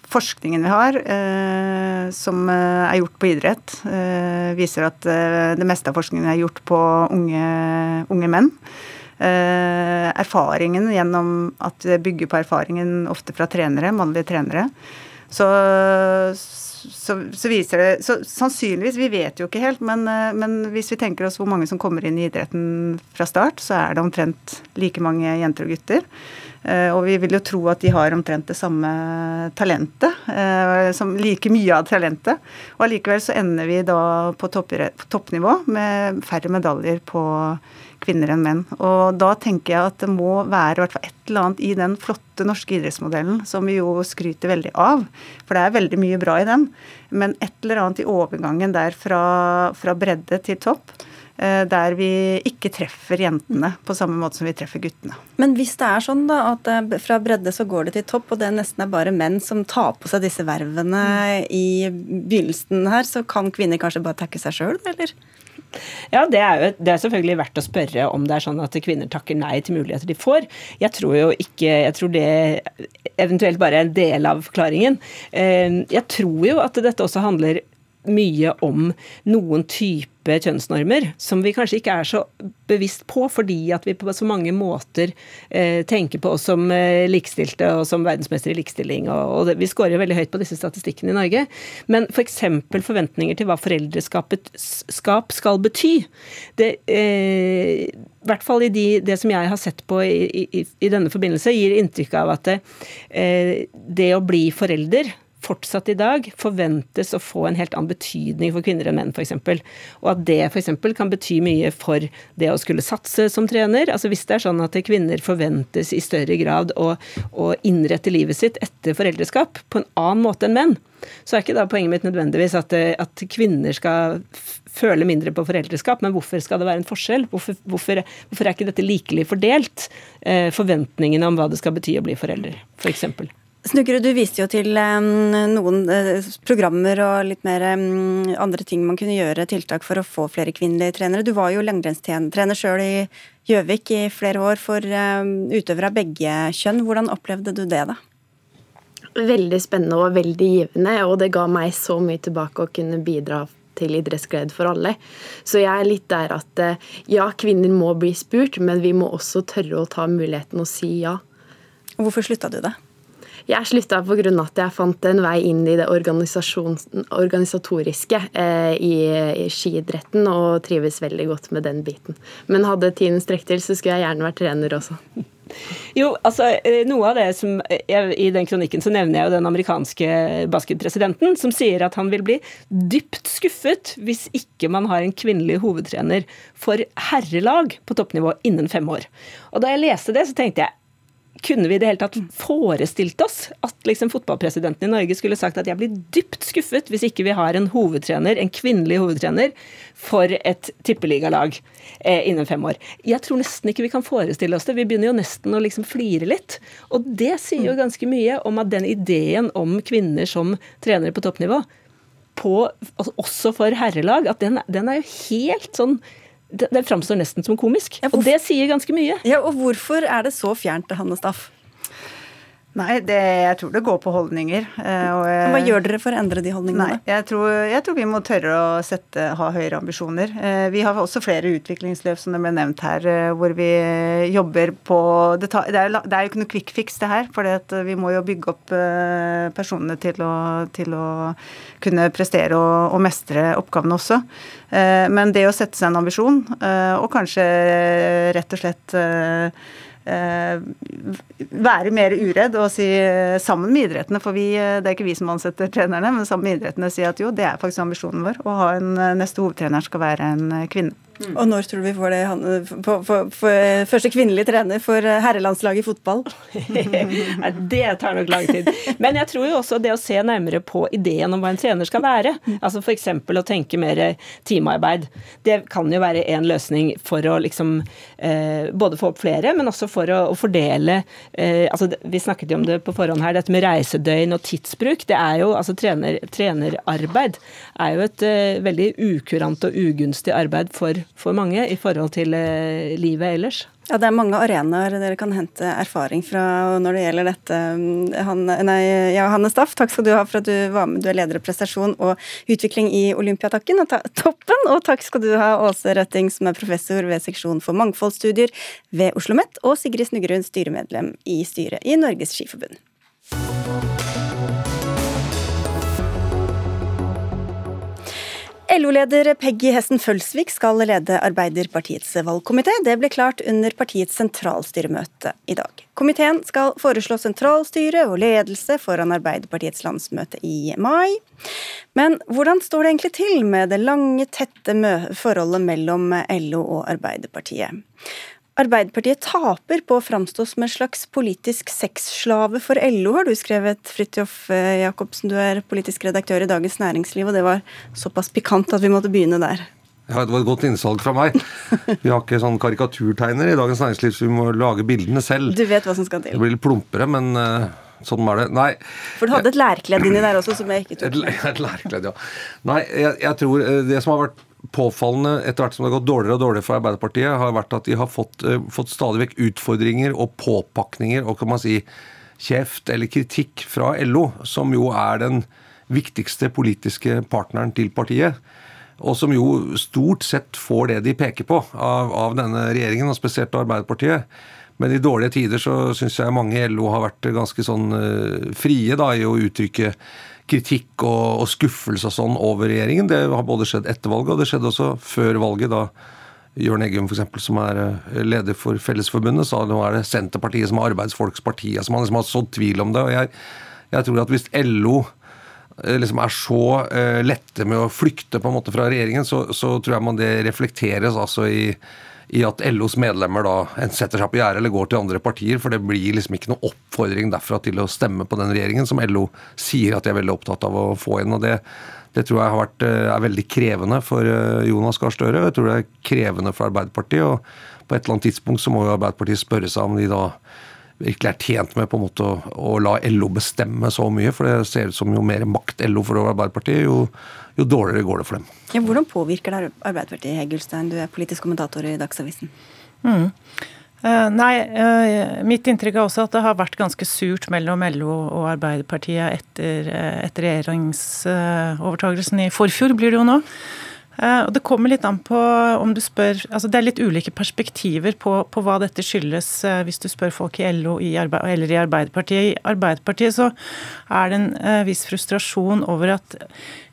forskningen vi har, eh, som eh, er gjort på idrett, eh, viser at eh, det meste av forskningen er gjort på unge, unge menn. Eh, erfaringen gjennom at det bygger på erfaringen ofte fra trenere, mannlige trenere. Så, så, så, viser det så Sannsynligvis, vi vet jo ikke helt, men, eh, men, hvis vi tenker oss hvor mange som kommer inn i idretten fra start, så er det omtrent like mange jenter og gutter. Eh, og vi vil jo tro at de har omtrent det samme talentet, eh, som like mye av talentet. Og allikevel så ender vi da på, topp, på toppnivå med færre medaljer på kvinner enn menn. Og da tenker jeg at det må være hvert et eller annet i den flotte norske idrettsmodellen som vi jo skryter veldig av, for det er veldig mye bra i den, men et eller annet i overgangen der fra, fra bredde til topp Eh, der vi ikke treffer jentene på samme måte som vi treffer guttene. Men hvis det er sånn da, at eh, fra bredde så går det til topp, og det nesten er bare menn som tar på seg disse vervene i begynnelsen her, så kan kvinner kanskje bare takke seg sjøl, eller? Ja, det er, jo, det er selvfølgelig verdt å spørre om det er sånn at kvinner takker nei til muligheter de får. Jeg tror jo ikke Jeg tror det eventuelt bare er en del av forklaringen. Eh, jeg tror jo at dette også handler mye om noen type kjønnsnormer som vi kanskje ikke er så bevisst på, fordi at vi på så mange måter eh, tenker på oss som eh, likestilte og som verdensmestere i likestilling. Og, og det, vi scorer veldig høyt på disse statistikkene i Norge. Men f.eks. For forventninger til hva foreldreskapet skap skal bety. Det, eh, i hvert fall i de, det som jeg har sett på i, i, i denne forbindelse, gir inntrykk av at det, eh, det å bli forelder fortsatt i dag forventes å få en helt annen betydning for kvinner enn menn, f.eks. Og at det f.eks. kan bety mye for det å skulle satse som trener. Altså Hvis det er sånn at kvinner forventes i større grad å, å innrette livet sitt etter foreldreskap på en annen måte enn menn, så er ikke da poenget mitt nødvendigvis at, at kvinner skal føle mindre på foreldreskap, men hvorfor skal det være en forskjell? Hvorfor, hvorfor, hvorfor er ikke dette likelig fordelt? Eh, forventningene om hva det skal bety å bli forelder, f.eks. For Snukkerud, du viste jo til noen eh, programmer og litt mer andre ting man kunne gjøre, tiltak for å få flere kvinnelige trenere. Du var jo langrennstrener sjøl i Gjøvik i flere år for utøvere av begge kjønn. Hvordan opplevde du det, da? Veldig spennende og veldig givende, og det ga meg så mye tilbake å kunne bidra til idrettsglede for alle. Så jeg er litt der at eh, ja, kvinner må bli spurt, men vi må også tørre å ta muligheten og si ja. Hvorfor slutta du det? Jeg slutta pga. at jeg fant en vei inn i det organisatoriske eh, i, i skiidretten, og trives veldig godt med den biten. Men hadde tiden strekt til, så skulle jeg gjerne vært trener også. Jo, altså eh, noe av det som jeg, I den kronikken så nevner jeg jo den amerikanske basketpresidenten som sier at han vil bli dypt skuffet hvis ikke man har en kvinnelig hovedtrener for herrelag på toppnivå innen fem år. Og Da jeg leste det, så tenkte jeg kunne vi i det hele tatt forestilt oss at liksom fotballpresidenten i Norge skulle sagt at jeg blir dypt skuffet hvis ikke vi har en hovedtrener, en kvinnelig hovedtrener for et tippeligalag eh, innen fem år. Jeg tror nesten ikke vi kan forestille oss det. Vi begynner jo nesten å liksom flire litt. Og det sier jo ganske mye om at den ideen om kvinner som trenere på toppnivå, på, altså også for herrelag, at den, den er jo helt sånn den framstår nesten som komisk. Ja, og det sier ganske mye. Ja, Og hvorfor er det så fjernt til Hanne Staff? Nei, det, jeg tror det går på holdninger. Eh, og, Hva gjør dere for å endre de holdningene? Nei, jeg tror, jeg tror vi må tørre å sette, ha høyere ambisjoner. Eh, vi har også flere utviklingsløp som det ble nevnt her, eh, hvor vi jobber på Det, tar, det, er, det er, jo ikke noe quick fix, det her. For vi må jo bygge opp personene til å, til å kunne prestere og, og mestre oppgavene også. Men det å sette seg en ambisjon, og kanskje rett og slett Eh, være mer uredd og si eh, sammen med idrettene, for vi, eh, det er ikke vi som ansetter trenerne, men sammen med idrettene si at jo, det er faktisk ambisjonen vår. Å ha en neste hovedtrener skal være en kvinne. Mm. Og når tror du vi får det for, for, for, første kvinnelige trener for herrelandslaget i fotball? det tar nok lang tid. Men jeg tror jo også det å se nærmere på ideen om hva en trener skal være, altså f.eks. å tenke mer teamarbeid, det kan jo være en løsning for å liksom eh, både få opp flere, men også for å, å fordele eh, altså Vi snakket jo om det på forhånd her, dette med reisedøgn og tidsbruk. det er jo, altså trener, Trenerarbeid er jo et eh, veldig ukurant og ugunstig arbeid for for mange i forhold til eh, livet ellers. Ja, Det er mange arenaer dere kan hente erfaring fra når det gjelder dette. Han, nei, ja, Hanne Staff, takk skal du ha for at du var med. Du er leder av prestasjon og utvikling i Olympiatakken og toppen. Og takk skal du ha, Åse Røtting, som er professor ved seksjon for mangfoldsstudier ved Oslo OsloMet, og Sigrid Snuggerud, styremedlem i styret i Norges Skiforbund. LO-leder Peggy Hessen Følsvik skal lede Arbeiderpartiets valgkomité. Det ble klart under partiets sentralstyremøte i dag. Komiteen skal foreslå sentralstyre og ledelse foran Arbeiderpartiets landsmøte i mai. Men hvordan står det egentlig til med det lange, tette forholdet mellom LO og Arbeiderpartiet? Arbeiderpartiet taper på å framstå som en slags politisk sexslave for LO, har du skrevet, Fridtjof eh, Jacobsen. Du er politisk redaktør i Dagens Næringsliv, og det var såpass pikant at vi måtte begynne der. Ja, Det var et godt innsalg fra meg. Vi har ikke sånn karikaturtegner i Dagens Næringsliv, så vi må lage bildene selv. Du vet hva som skal til. Det blir litt plumpere, men uh, sånn var det. Nei. For du hadde et lærkledd inni der også, som jeg ikke tok. Et, et lærkledd, ja. Nei, jeg, jeg tror eh, det som har vært påfallende etter hvert som det har gått dårligere og dårligere for Arbeiderpartiet, har vært at de har fått, uh, fått stadig vekk utfordringer og påpakninger og kan man si kjeft eller kritikk fra LO, som jo er den viktigste politiske partneren til partiet. Og som jo stort sett får det de peker på av, av denne regjeringen, og spesielt Arbeiderpartiet. Men i dårlige tider så syns jeg mange i LO har vært ganske sånn uh, frie da, i å uttrykke kritikk og, og skuffelse og sånn over regjeringen. Det har både skjedd etter valget, og det skjedde også før valget. da Jørn Eggum, for eksempel, som er eh, leder for Fellesforbundet, sa nå er det Senterpartiet som er arbeidsfolks parti. Altså man liksom har sådd tvil om det. og jeg, jeg tror at hvis LO eh, liksom er så uh, lette med å flykte på en måte fra regjeringen, så, så tror jeg man det reflekteres altså i i at LOs medlemmer da setter seg på gjerdet eller går til andre partier. For det blir liksom ikke noe oppfordring derfra til å stemme på den regjeringen som LO sier at de er veldig opptatt av å få inn. og det, det tror jeg vært, eh, er veldig krevende for eh, Jonas Gahr Støre. Jeg tror det er krevende for Arbeiderpartiet. og På et eller annet tidspunkt så må jo Arbeiderpartiet spørre seg om de da virkelig er tjent med på en måte å, å la LO bestemme så mye. For det ser ut som jo mer makt LO får over Arbeiderpartiet, jo jo dårligere går det for dem. Ja, hvordan påvirker det Arbeiderpartiet, Hegelstein? Du er politisk kommentator i Dagsavisen. Mm. Uh, nei, uh, mitt inntrykk er også at det har vært ganske surt mellom LO og Arbeiderpartiet etter, uh, etter regjeringsovertagelsen i forfjor, blir det jo nå. Og Det kommer litt an på om du spør altså Det er litt ulike perspektiver på, på hva dette skyldes, hvis du spør folk i LO i eller i Arbeiderpartiet. I Arbeiderpartiet så er det en viss frustrasjon over at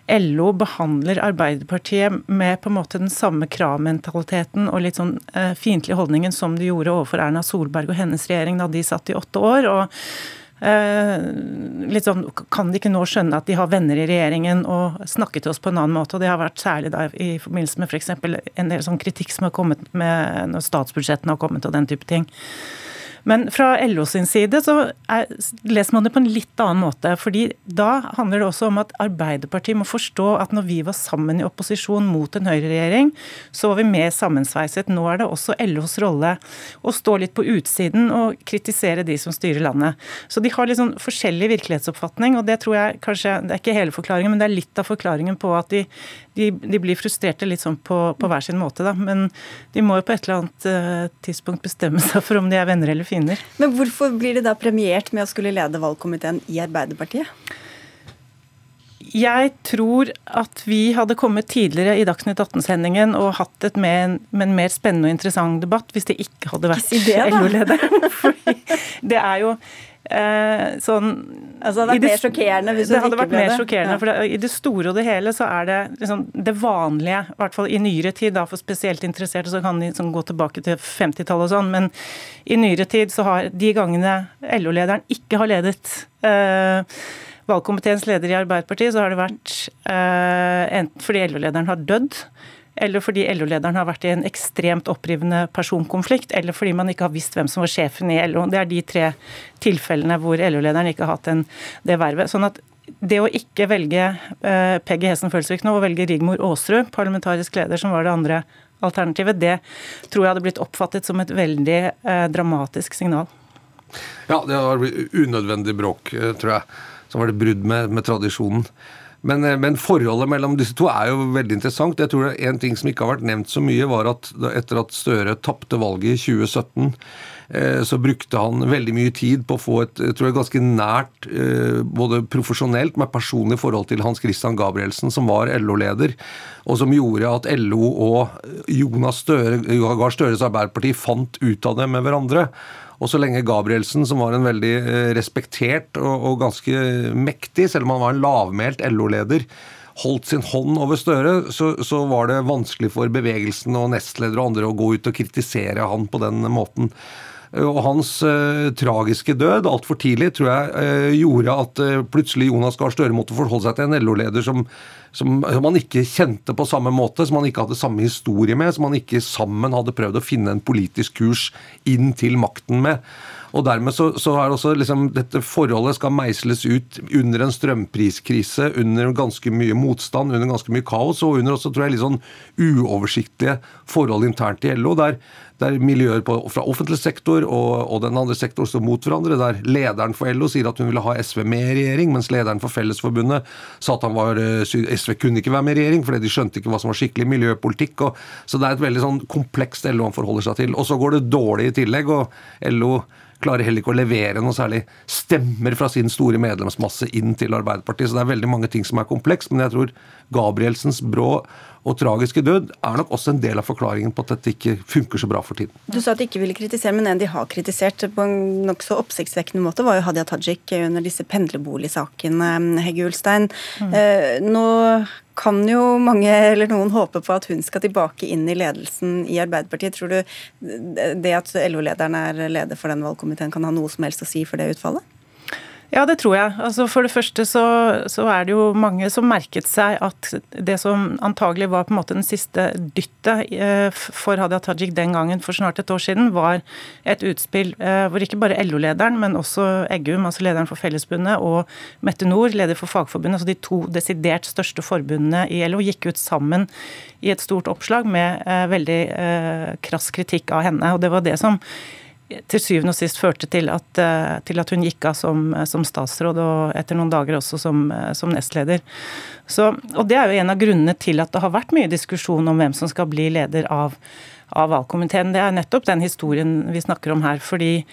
LO behandler Arbeiderpartiet med på en måte den samme kravmentaliteten og litt sånn eh, fiendtlige holdningen som de gjorde overfor Erna Solberg og hennes regjering da de satt i åtte år. og eh, litt sånn, Kan de ikke nå skjønne at de har venner i regjeringen og snakke til oss på en annen måte? og Det har vært særlig da i forbindelse med f.eks. For en del sånn kritikk som har kommet med når statsbudsjettene har kommet og den type ting. Men fra LO sin side så er, leser man det på en litt annen måte. fordi da handler det også om at Arbeiderpartiet må forstå at når vi var sammen i opposisjon mot en høyreregjering, så var vi mer sammensveiset. Nå er det også LOs rolle å stå litt på utsiden og kritisere de som styrer landet. Så de har litt sånn forskjellig virkelighetsoppfatning, og det tror jeg kanskje Det er ikke hele forklaringen, men det er litt av forklaringen på at de, de, de blir frustrerte litt sånn på, på, hver sin måte, da. Men de må jo på et eller annet uh, tidspunkt bestemme seg for om de er venner eller fiender. Men hvorfor blir de da premiert med å skulle lede valgkomiteen i Arbeiderpartiet? Jeg tror at vi hadde kommet tidligere i Dagsnytt 18-sendingen og hatt et mer, en mer spennende og interessant debatt hvis det ikke hadde vært LO-leder. det er jo Eh, sånn, altså det vært mer sjokkerende hvis det hadde vært mer sjokkerende, ja. for det, I det store og det hele så er det liksom, det vanlige, i hvert fall i nyere tid, da, for spesielt interesserte så kan de liksom, gå tilbake til 50-tallet og sånn, men i nyere tid så har de gangene LO-lederen ikke har ledet eh, valgkomiteens leder i Arbeiderpartiet, så har det vært eh, enten fordi LO-lederen har dødd, eller fordi LO-lederen har vært i en ekstremt opprivende personkonflikt, eller fordi man ikke har visst hvem som var sjefen i LO. Det er de tre tilfellene hvor LO-lederen ikke har hatt en, det vervet. Sånn at det å ikke velge eh, Peggy Hessen Følsvik nå, og velge Rigmor Aasrud, parlamentarisk leder, som var det andre alternativet, det tror jeg hadde blitt oppfattet som et veldig eh, dramatisk signal. Ja, det hadde blitt unødvendig bråk, eh, tror jeg. Så var det brudd med, med tradisjonen. Men, eh, men, forholdet mellom disse to er jo veldig interessant. Jeg tror det er En ting som ikke har vært nevnt så mye, var at etter at Støre tapte valget i 2017, eh, så brukte han veldig mye tid på å få et jeg tror jeg, ganske nært, eh, både profesjonelt, men personlig forhold til Hans Christian Gabrielsen, som var LO-leder, og som gjorde at LO og Jonas Støre, Gahr Støres Arbeiderparti fant ut av det med hverandre. Og så lenge Gabrielsen, som var en veldig eh, respektert og, og ganske mektig, selv om han var en lavmælt LO-leder, holdt sin hånd over Støre, så, så var det vanskelig for bevegelsen og nestleder og andre å gå ut og kritisere han på den måten. Og hans eh, tragiske død altfor tidlig tror jeg eh, gjorde at eh, plutselig Jonas Gahr Støre måtte forholde seg til en LO-leder som, som, som han ikke kjente på samme måte, som han ikke hadde samme historie med, som han ikke sammen hadde prøvd å finne en politisk kurs inn til makten med. Og dermed så, så er også liksom, dette forholdet skal meisles ut under en strømpriskrise, under ganske mye motstand, under ganske mye kaos, og under også tror jeg litt sånn uoversiktlige forhold internt i LO. der der miljøer på, fra offentlig sektor og, og, den andre sektor står mot hverandre. Der lederen for LO sier at hun ville ha SV med i regjering, mens lederen for Fellesforbundet sa at var, eh, SV kunne ikke være med i regjering fordi de skjønte ikke hva som var skikkelig miljøpolitikk. Og, så det er et veldig sånn komplekst LO han forholder seg til. Og så går det dårlig i tillegg. og LO klarer heller ikke å levere noe særlig stemmer fra sin store medlemsmasse inn til Arbeiderpartiet. Så det er veldig mange ting som er komplekst. Men jeg tror Gabrielsens brå og tragiske død er nok også en del av forklaringen på at dette ikke funker så bra for tiden. Du sa at de ikke ville kritisere, men en de har kritisert på en nokså oppsiktsvekkende måte, var jo Hadia Tajik under disse pendlerboligsakene, Hegge Ulstein. Mm. Eh, nå kan jo mange eller noen håpe på at hun skal tilbake inn i ledelsen i Arbeiderpartiet. Tror du det at LO-lederen er leder for den valgkomiteen kan ha noe som helst å si for det utfallet? Ja, det tror jeg. Altså for det første så, så, er det jo mange som merket seg at det som antagelig var på en måte den siste dyttet eh, for Hadia Tajik den gangen for snart et år siden, var et utspill eh, hvor ikke bare LO-lederen, men også Eggum, altså lederen for Fellesbundet, og Mette Nord, leder for Fagforbundet, altså de to desidert største forbundene i LO, gikk ut sammen i et stort oppslag med eh, veldig krass kritikk av henne. og det var det som til syvende og sist førte til at, eh, til at hun gikk av som, som, statsråd, og etter noen dager også som, som nestleder. Så, og Det er jo en av grunnene til at det har vært mye diskusjon om hvem som skal bli leder av, av valgkomiteen. Det er nettopp den historien vi snakker om her. fordi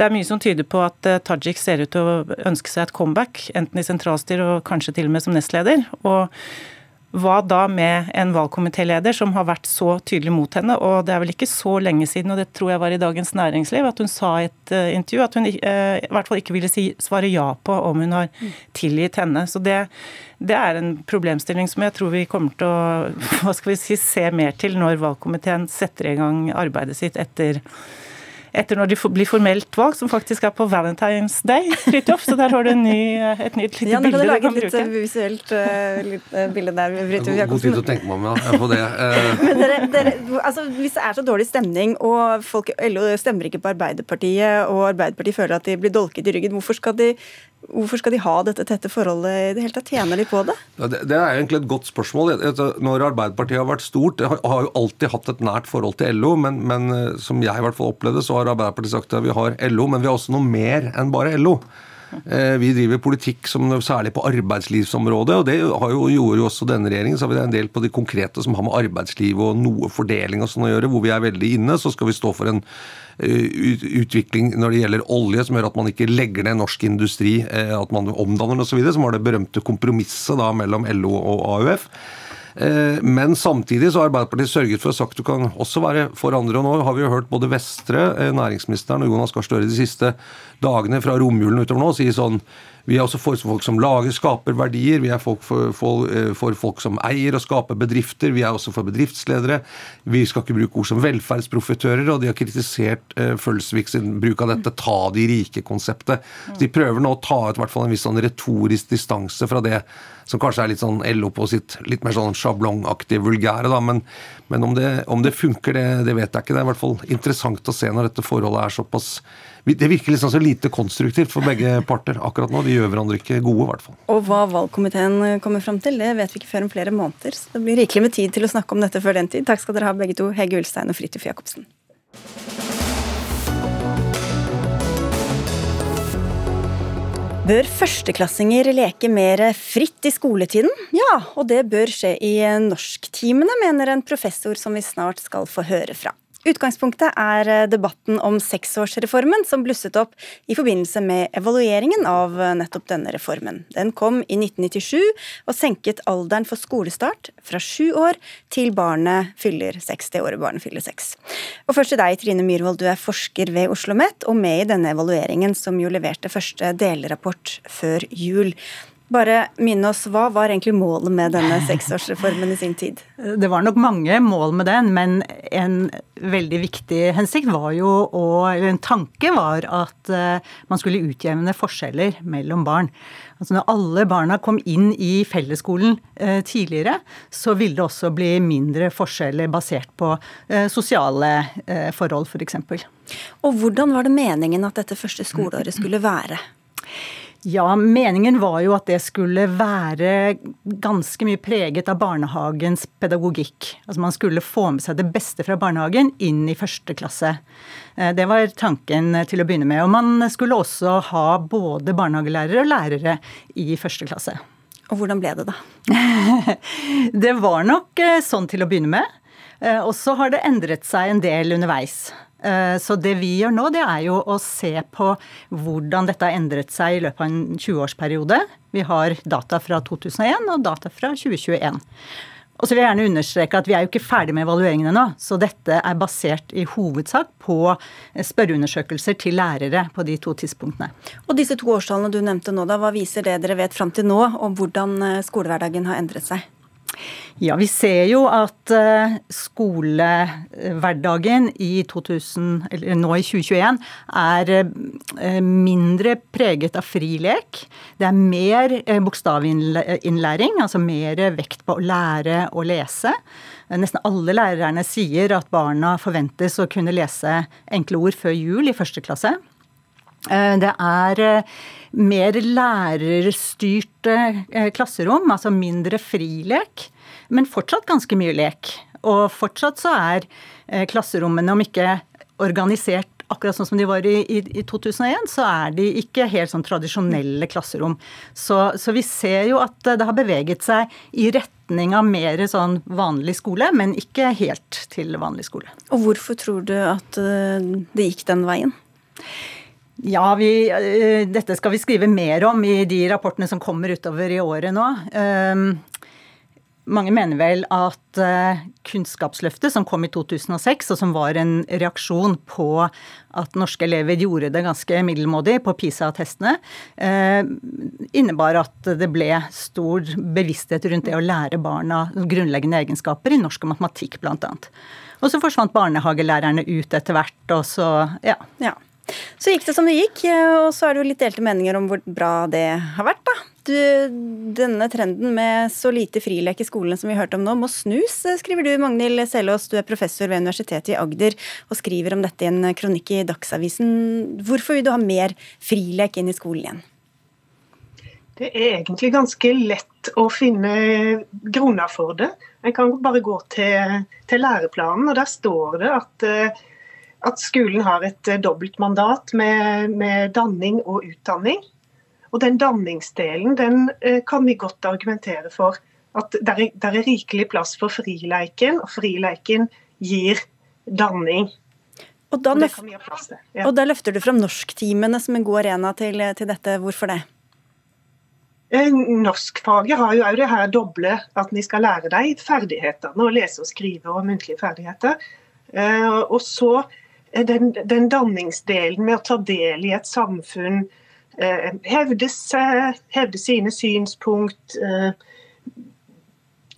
det er mye som tyder på at eh, Tajik ser ut til å ønske seg et comeback, enten i sentralstyret og kanskje til og med som nestleder. og hva da med en valgkomitéleder som har vært så tydelig mot henne? Og det er vel ikke så lenge siden, og det tror jeg var i Dagens Næringsliv, at hun sa i et uh, intervju at hun uh, i hvert fall ikke ville si, svare ja på om hun har tilgitt henne. Så det, det, er en problemstilling som jeg tror vi kommer til å hva skal vi si, se mer til når valgkomiteen setter i gang arbeidet sitt etter etter når de blir formelt valgt, som faktisk er på Valentine's Day, Fritjof, Så der har du ny, eh, et nytt lite ja, bilde du kan bruke. Ja, litt visuelt uh, litt, uh, bilde der. God, god tid til å tenke meg om, ja. På det. Uh. Men dere, dere, altså, hvis det er så dårlig stemning, og folk, LO stemmer ikke på Arbeiderpartiet, og Arbeiderpartiet føler at de blir dolket i ryggen, hvorfor skal de Hvorfor skal de ha dette tette forholdet i det hele tatt? Tjener de på det? Det, er egentlig et godt spørsmål. Når Arbeiderpartiet har vært stort, det har, har jo alltid hatt et nært forhold til LO, men, men, eh, som jeg i hvert fall opplevde, så har Arbeiderpartiet sagt at vi har LO, men vi har også noe mer enn bare LO. Eh, vi driver politikk som særlig på arbeidslivsområdet, og det jo, gjorde jo også denne regjeringen. Så har vi en del på de konkrete som har med arbeidsliv og noe fordeling og sånn å gjøre, hvor vi er veldig inne. Så skal vi stå for en Eh, utvikling når det gjelder olje, som gjør at man ikke legger ned norsk industri, eh, at man omdanner den osv., som var det berømte kompromisset da mellom LO og AUF. Eh, men samtidig så har Arbeiderpartiet sørget for å sagt du kan også være for andre. og Nå har vi jo hørt både Vestre, næringsministeren og Jonas Gahr Støre de siste dagene fra romjulen utover nå si sånn vi er også for folk som lager, skaper verdier. Vi er folk for, for, eh, for, folk som eier og skaper bedrifter. Vi er også for bedriftsledere. Vi skal ikke bruke ord som velferdsprofitører, og de har kritisert uh, Følsvik sin bruk av dette ta de rike-konseptet. De prøver nå å ta ut hvert fall en viss sånn retorisk distanse fra det som kanskje er litt sånn LO på sitt litt mer sånn sjablongaktige vulgære, da. Men, men om, det, om, det, funker, det, det vet jeg ikke. Det er i hvert fall interessant å se når dette forholdet er såpass det virker liksom så lite konstruktivt for begge parter akkurat nå. De gjør hverandre ikke gode, i hvert fall. Og hva valgkomiteen kommer fram til, det vet vi ikke før om flere måneder. Så det blir rikelig med tid til å snakke om dette før den tid. Takk skal dere ha begge to, Hege Ulstein og Fridtjof Jacobsen. Bør førsteklassinger leke mer fritt i skoletiden? Ja, og det bør skje i norsktimene, mener en professor som vi snart skal få høre fra. Utgangspunktet er eh, debatten om seksårsreformen som blusset opp i forbindelse med evalueringen av eh, nettopp denne reformen. Den kom i 1997 og senket alderen for skolestart fra sju år til barnet fyller seks. Det året barnet fyller seks. Og først til deg, Trine Myhrvold, du er forsker ved Oslo OsloMet og med i denne evalueringen som jo leverte første delrapport før jul. Bare minne oss, Hva var egentlig målet med denne seksårsreformen i sin tid? Det var nok mange mål med den, men en veldig viktig hensikt var jo eller En tanke var at eh, man skulle utjevne forskjeller mellom barn. Altså Når alle barna kom inn i fellesskolen eh, tidligere, så ville det også bli mindre forskjeller basert på eh, sosiale forhold, f.eks. Og hvordan var det meningen at dette første skoleåret skulle være? Ja, meningen var jo at det skulle være ganske mye preget av barnehagens pedagogikk. Altså Man skulle få med seg det beste fra barnehagen inn i første klasse. Eh, det var tanken til å begynne med. Og man skulle også ha både barnehagelærere og lærere i første klasse. Og hvordan ble det, da? det var nok eh, sånn til å begynne med. Eh, og så har det endret seg en del underveis. Eh, så det vi gjør nå, det er jo å se på hvordan dette har endret seg i løpet av en 20-årsperiode. Vi har data fra 2001 og data fra 2021. Og så vil jeg gjerne understreke at Vi er jo ikke ferdig med evalueringen ennå. Så dette er basert i hovedsak på spørreundersøkelser til lærere på de to tidspunktene. Og disse to årstallene du nevnte nå, da, hva viser det dere vet fram til nå om hvordan eh, skolehverdagen har endret seg? Ja, vi ser jo at eh, skolehverdagen i 2000, eller nå i 2021 er eh, mindre preget av fri lek. Det er mer eh, bokstavinnlæring, altså mer vekt på å lære å lese. Nesten alle lærerne sier at barna forventes å kunne lese enkle ord før jul i første klasse. Det er mer lærerstyrte klasserom, altså mindre frilek men fortsatt ganske mye lek. Og fortsatt så er eh, klasserommene, om ikke organisert akkurat sånn som de var i, i, i 2001, så er de ikke helt sånn tradisjonelle klasserom. Så, så, vi ser jo at det har beveget seg i retning av mer sånn vanlig skole, men ikke helt til vanlig skole. Og hvorfor tror du at eh, det gikk den veien? Ja, vi, eh, dette skal vi skrive mer om i de rapportene som kommer utover i året nå. Ehm, mange mener vel at eh, Kunnskapsløftet, som kom i 2006, og som var en reaksjon på at norske elever gjorde det ganske middelmådig på PISA-testene, eh, innebar at det ble stor bevissthet rundt det å lære barna grunnleggende egenskaper i norsk og matematikk, bl.a. Og så forsvant barnehagelærerne ut etter hvert, og så ja. ja. Så gikk det som det gikk, og så er det jo litt delte meninger om hvor bra det har vært, da. Du, denne trenden med så lite frilek i skolene som vi hørte om nå, må snus, skriver du, Magnhild Selås. Du er professor ved Universitetet i Agder og skriver om dette i en kronikk i Dagsavisen. Hvorfor vil du ha mer frilek inn i skolen igjen? Det er egentlig ganske lett å finne grunner for det. En kan bare gå til, til læreplanen, og der står det at uh, at skolen har et eh, dobbeltmandat med, med danning og utdanning. Og den danningsdelen den eh, kan vi godt argumentere for. At det er, der er rikelig plass for frileiken, og frileiken gir danning. Og da, løf ja. og da løfter du fram norsktimene som en god arena til, til dette. Hvorfor det? Eh, norskfaget har jo òg det her doble at vi skal lære deg ferdighetene. Å lese og skrive og muntlige ferdigheter. Og så den, den danningsdelen med å ta del i et samfunn, eh, hevde seg, hevde sine synspunkt, eh,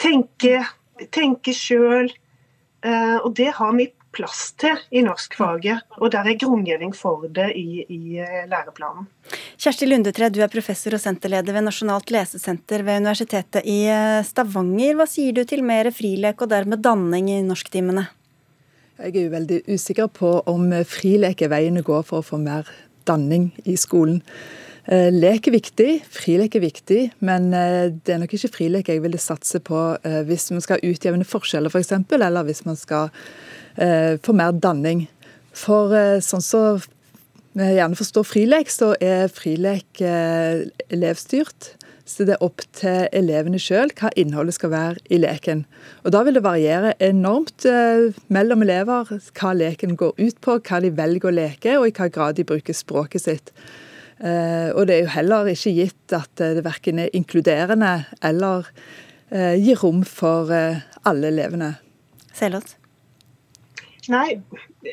tenke, tenke sjøl. Eh, og det har vi plass til i norskfaget, og der er grunngjeving for det i, i læreplanen. Kjersti Lundetre, du er professor og senterleder ved Nasjonalt lesesenter ved Universitetet i Stavanger. Hva sier du til mer frilek og dermed danning i norsktimene? Jeg er jo veldig usikker på om frilek er veien å gå for å få mer danning i skolen. Eh, lek er viktig, frilek er viktig, men eh, det er nok ikke frilek jeg ville satse på eh, hvis man skal utjevne forskjeller f.eks., for eller hvis man skal få mer danning. For sånn så vi gjerne forstår frilek, så er frilek elevstyrt. Så det er opp til elevene sjøl hva innholdet skal være i leken. Og Da vil det variere enormt eh, mellom elever hva leken går ut på, hva de velger å leke, og i hva grad de bruker språket sitt. Eh, og det er jo heller ikke gitt at det verken er inkluderende eller eh, gir rom for eh, alle elevene. Selot? Nei,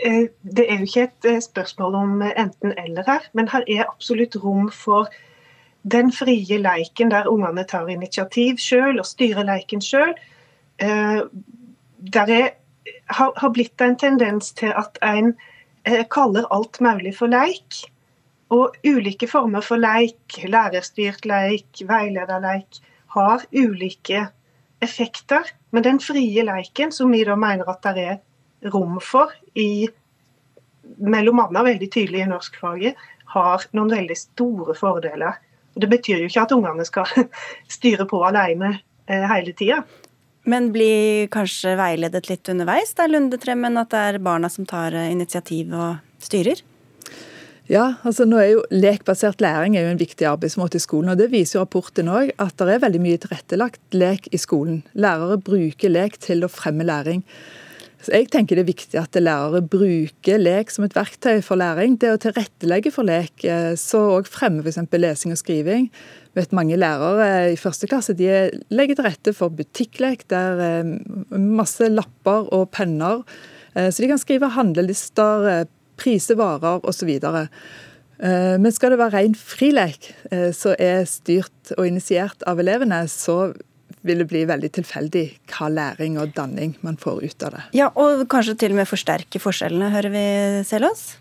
eh, det er jo ikke et eh, spørsmål om enten-eller her. Men her er absolutt rom for den frie leiken der ungene tar initiativ sjøl og styrer leiken sjøl, eh, der er, har, blitt en tendens til at en eh, kaller alt mulig for leik. Og ulike former for leik, lærerstyrt leik, veilederleik, har ulike effekter. Men den frie leiken, som vi da mener at det er rom for i mellom annet veldig tydelig i norskfaget, har noen veldig store fordeler. Det betyr jo ikke at ungene skal styre på alene eh, hele tida. Men blir kanskje veiledet litt underveis, der Lundetremmen, at det er barna som tar eh, initiativ og styrer? Ja, altså nå er jo Lekbasert læring er jo en viktig arbeidsmåte i skolen. og Det viser jo rapporten òg, at det er veldig mye tilrettelagt lek i skolen. Lærere bruker lek til å fremme læring. Så jeg tenker det er viktig at lærere bruker lek som et verktøy for læring. Det å tilrettelegge for lek, eh, så òg fremme f.eks. lesing og skriving. Vet Mange lærere i første klasse de legger til rette for butikklek. Der er masse lapper og penner. Eh, så de kan skrive handlelister, eh, prise varer osv. Men skal det være ren frilek, som er styrt og initiert av elevene, så vil det bli veldig tilfeldig hva læring og danning man får ut av det. Ja, Og kanskje til og med forsterke forskjellene, hører vi Selås?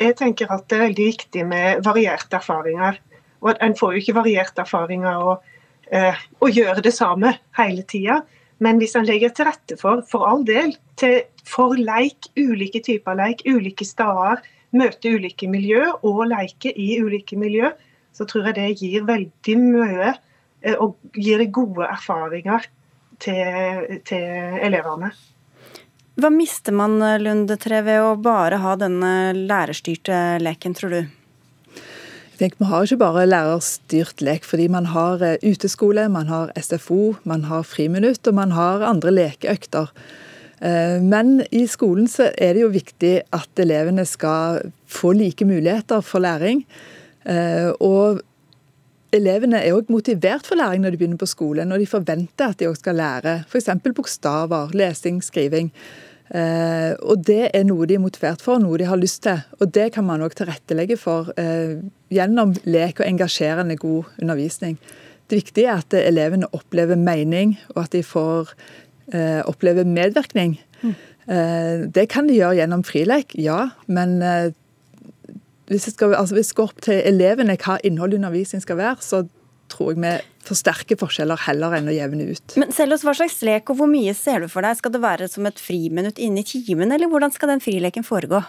Jeg tenker at det er veldig viktig med varierte erfaringer. Og En får jo ikke varierte erfaringer og, eh, og gjøre det samme hele tida. Men hvis en legger til rette for, for all del, til, for leik, ulike typer leik, ulike steder, møte ulike miljø og leke i ulike miljø, så tror jeg det gir veldig mye Eh, og gir gode erfaringer til, til elevene. Hva mister man Lundetre ved å bare ha denne lærerstyrte leken, tror du? Jeg tenker man har ikke bare lærerstyrt lek, fordi man har eh, uteskole, man har SFO, man har friminutt og man har andre lekeøkter. Eh, men i skolen så er det jo viktig at elevene skal få like muligheter for læring. Og Elevene er òg motivert for læring når de begynner på skolen, og de forventer at de òg skal lære f.eks. bokstaver, lesing, skriving. Eh, og Det er noe de er motivert for, noe de har lyst til. Og Det kan man òg tilrettelegge for eh, gjennom lek og engasjerende god undervisning. Det viktige er at elevene opplever mening, og at de får eh, oppleve medvirkning. Mm. Eh, det kan de gjøre gjennom frilek, ja, men eh, hvis, skal, altså hvis det går opp til elevene hva innholdet i undervisningen skal være, så tror jeg vi forsterker forskjeller heller enn å jevne ut. Men selv oss, Hva slags lek og hvor mye ser du for deg? Skal det være som et friminutt inne i timen, eller hvordan skal den frileken foregå?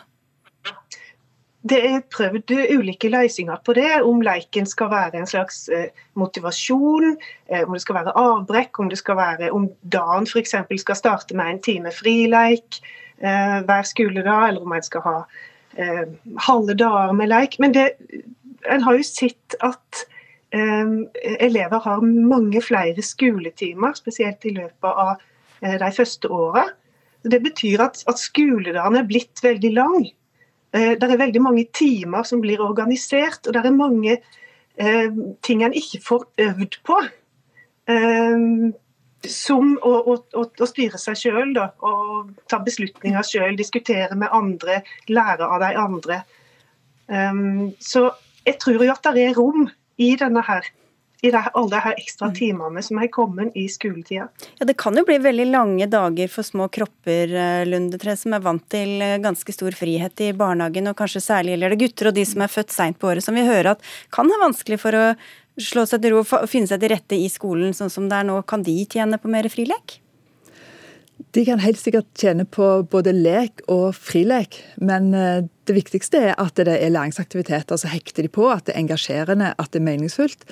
Det er prøvd ulike løsninger på det. Om leken skal være en slags eh, motivasjon, eh, om det skal være avbrekk, om det skal være om dagen f.eks. skal starte med en time frileik eh, hver skoledag, eller om en skal ha eh, halve dager med leik. Men det, en har jo sett at eh, elever har mange flere skoletimer, spesielt i løpet av eh, de første åra. Det betyr at, at skoledagen er blitt veldig lang. Eh, det er veldig mange timer som blir organisert, og det er mange eh, ting en ikke får øvd på. Eh, som å, å, å, styre seg sjøl og ta beslutninger sjøl, diskutere med andre, lære av de andre. Um, så jeg tror jo at det er rom i denne her i det, alle de her ekstra mm. timene som er kommet i skoletida. Ja, Det kan jo bli veldig lange dager for små kropper, eh, Lundetre, som er vant til eh, ganske stor frihet i barnehagen, og kanskje særlig gjelder det gutter og de som er født seint på året, som vi hører at kan ha vanskelig for å slå seg til ro og finne seg til rette i skolen sånn som det er nå, kan de tjene på mer frilek? De kan helt sikkert tjene på både lek og frilek, men eh, det viktigste er at det er læringsaktiviteter. Så hekter de på, at det er engasjerende, at det er meningsfullt.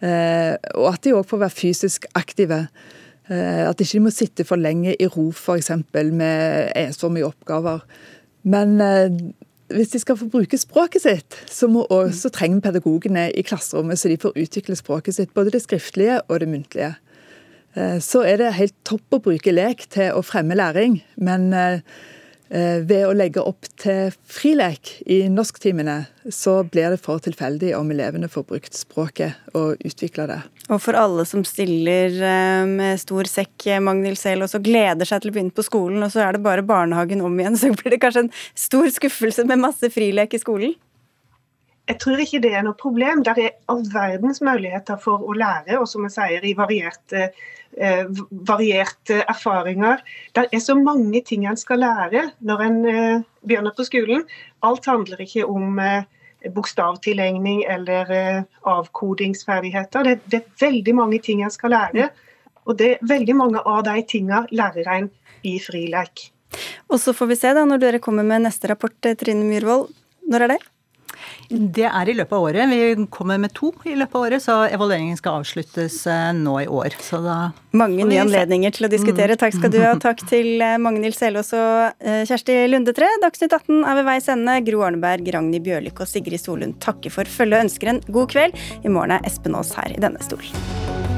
Eh, og at de òg får være fysisk aktive. Eh, at de ikke må sitte for lenge i ro, f.eks. med ensformige oppgaver. Men hvis de skal få bruke språket sitt, så, må, så trenger pedagogene i klasserommet så de får utvikle språket sitt, både det skriftlige og det muntlige. Eh, så er det helt topp å bruke lek til å fremme læring, men Eh, ved å legge opp til frilek i norsktimene, så blir det for tilfeldig om elevene får brukt språket og utvikla det. Og for alle som stiller eh, med stor sekk, eh, Magnhild Sehl, og så gleder seg til å begynne på skolen, og så er det bare barnehagen om igjen, så blir det kanskje en stor skuffelse med masse frilek i skolen? Jeg tror ikke det er noe problem. Det er all verdens muligheter for å lære, og som jeg sier, i varierte, eh, varierte erfaringer. Det er så mange ting en skal lære når en eh, begynner på skolen. Alt handler ikke om eh, bokstavtilegning eller eh, avkodingsferdigheter. Det, det, er veldig mange ting en skal lære. Og det, er veldig mange av de tingene lærer en i frilek. Og så får vi se da, når dere kommer med neste rapport, eh, Trine Myhrvold. Når er det? Det er i løpet av året. Vi kommer med to i løpet av året, så evalueringen skal avsluttes eh, nå i år. Mange nye anledninger til å diskutere. Mm. Takk skal du ha. Takk til Magnhild Selås og Kjersti Lundetre. Dagsnytt 18 er ved veis ende. Gro Arneberg, Ragnhild Bjørlik og Sigrid Solund takker for følget og ønsker en god kveld. I morgen er Espen Aas her i denne stolen.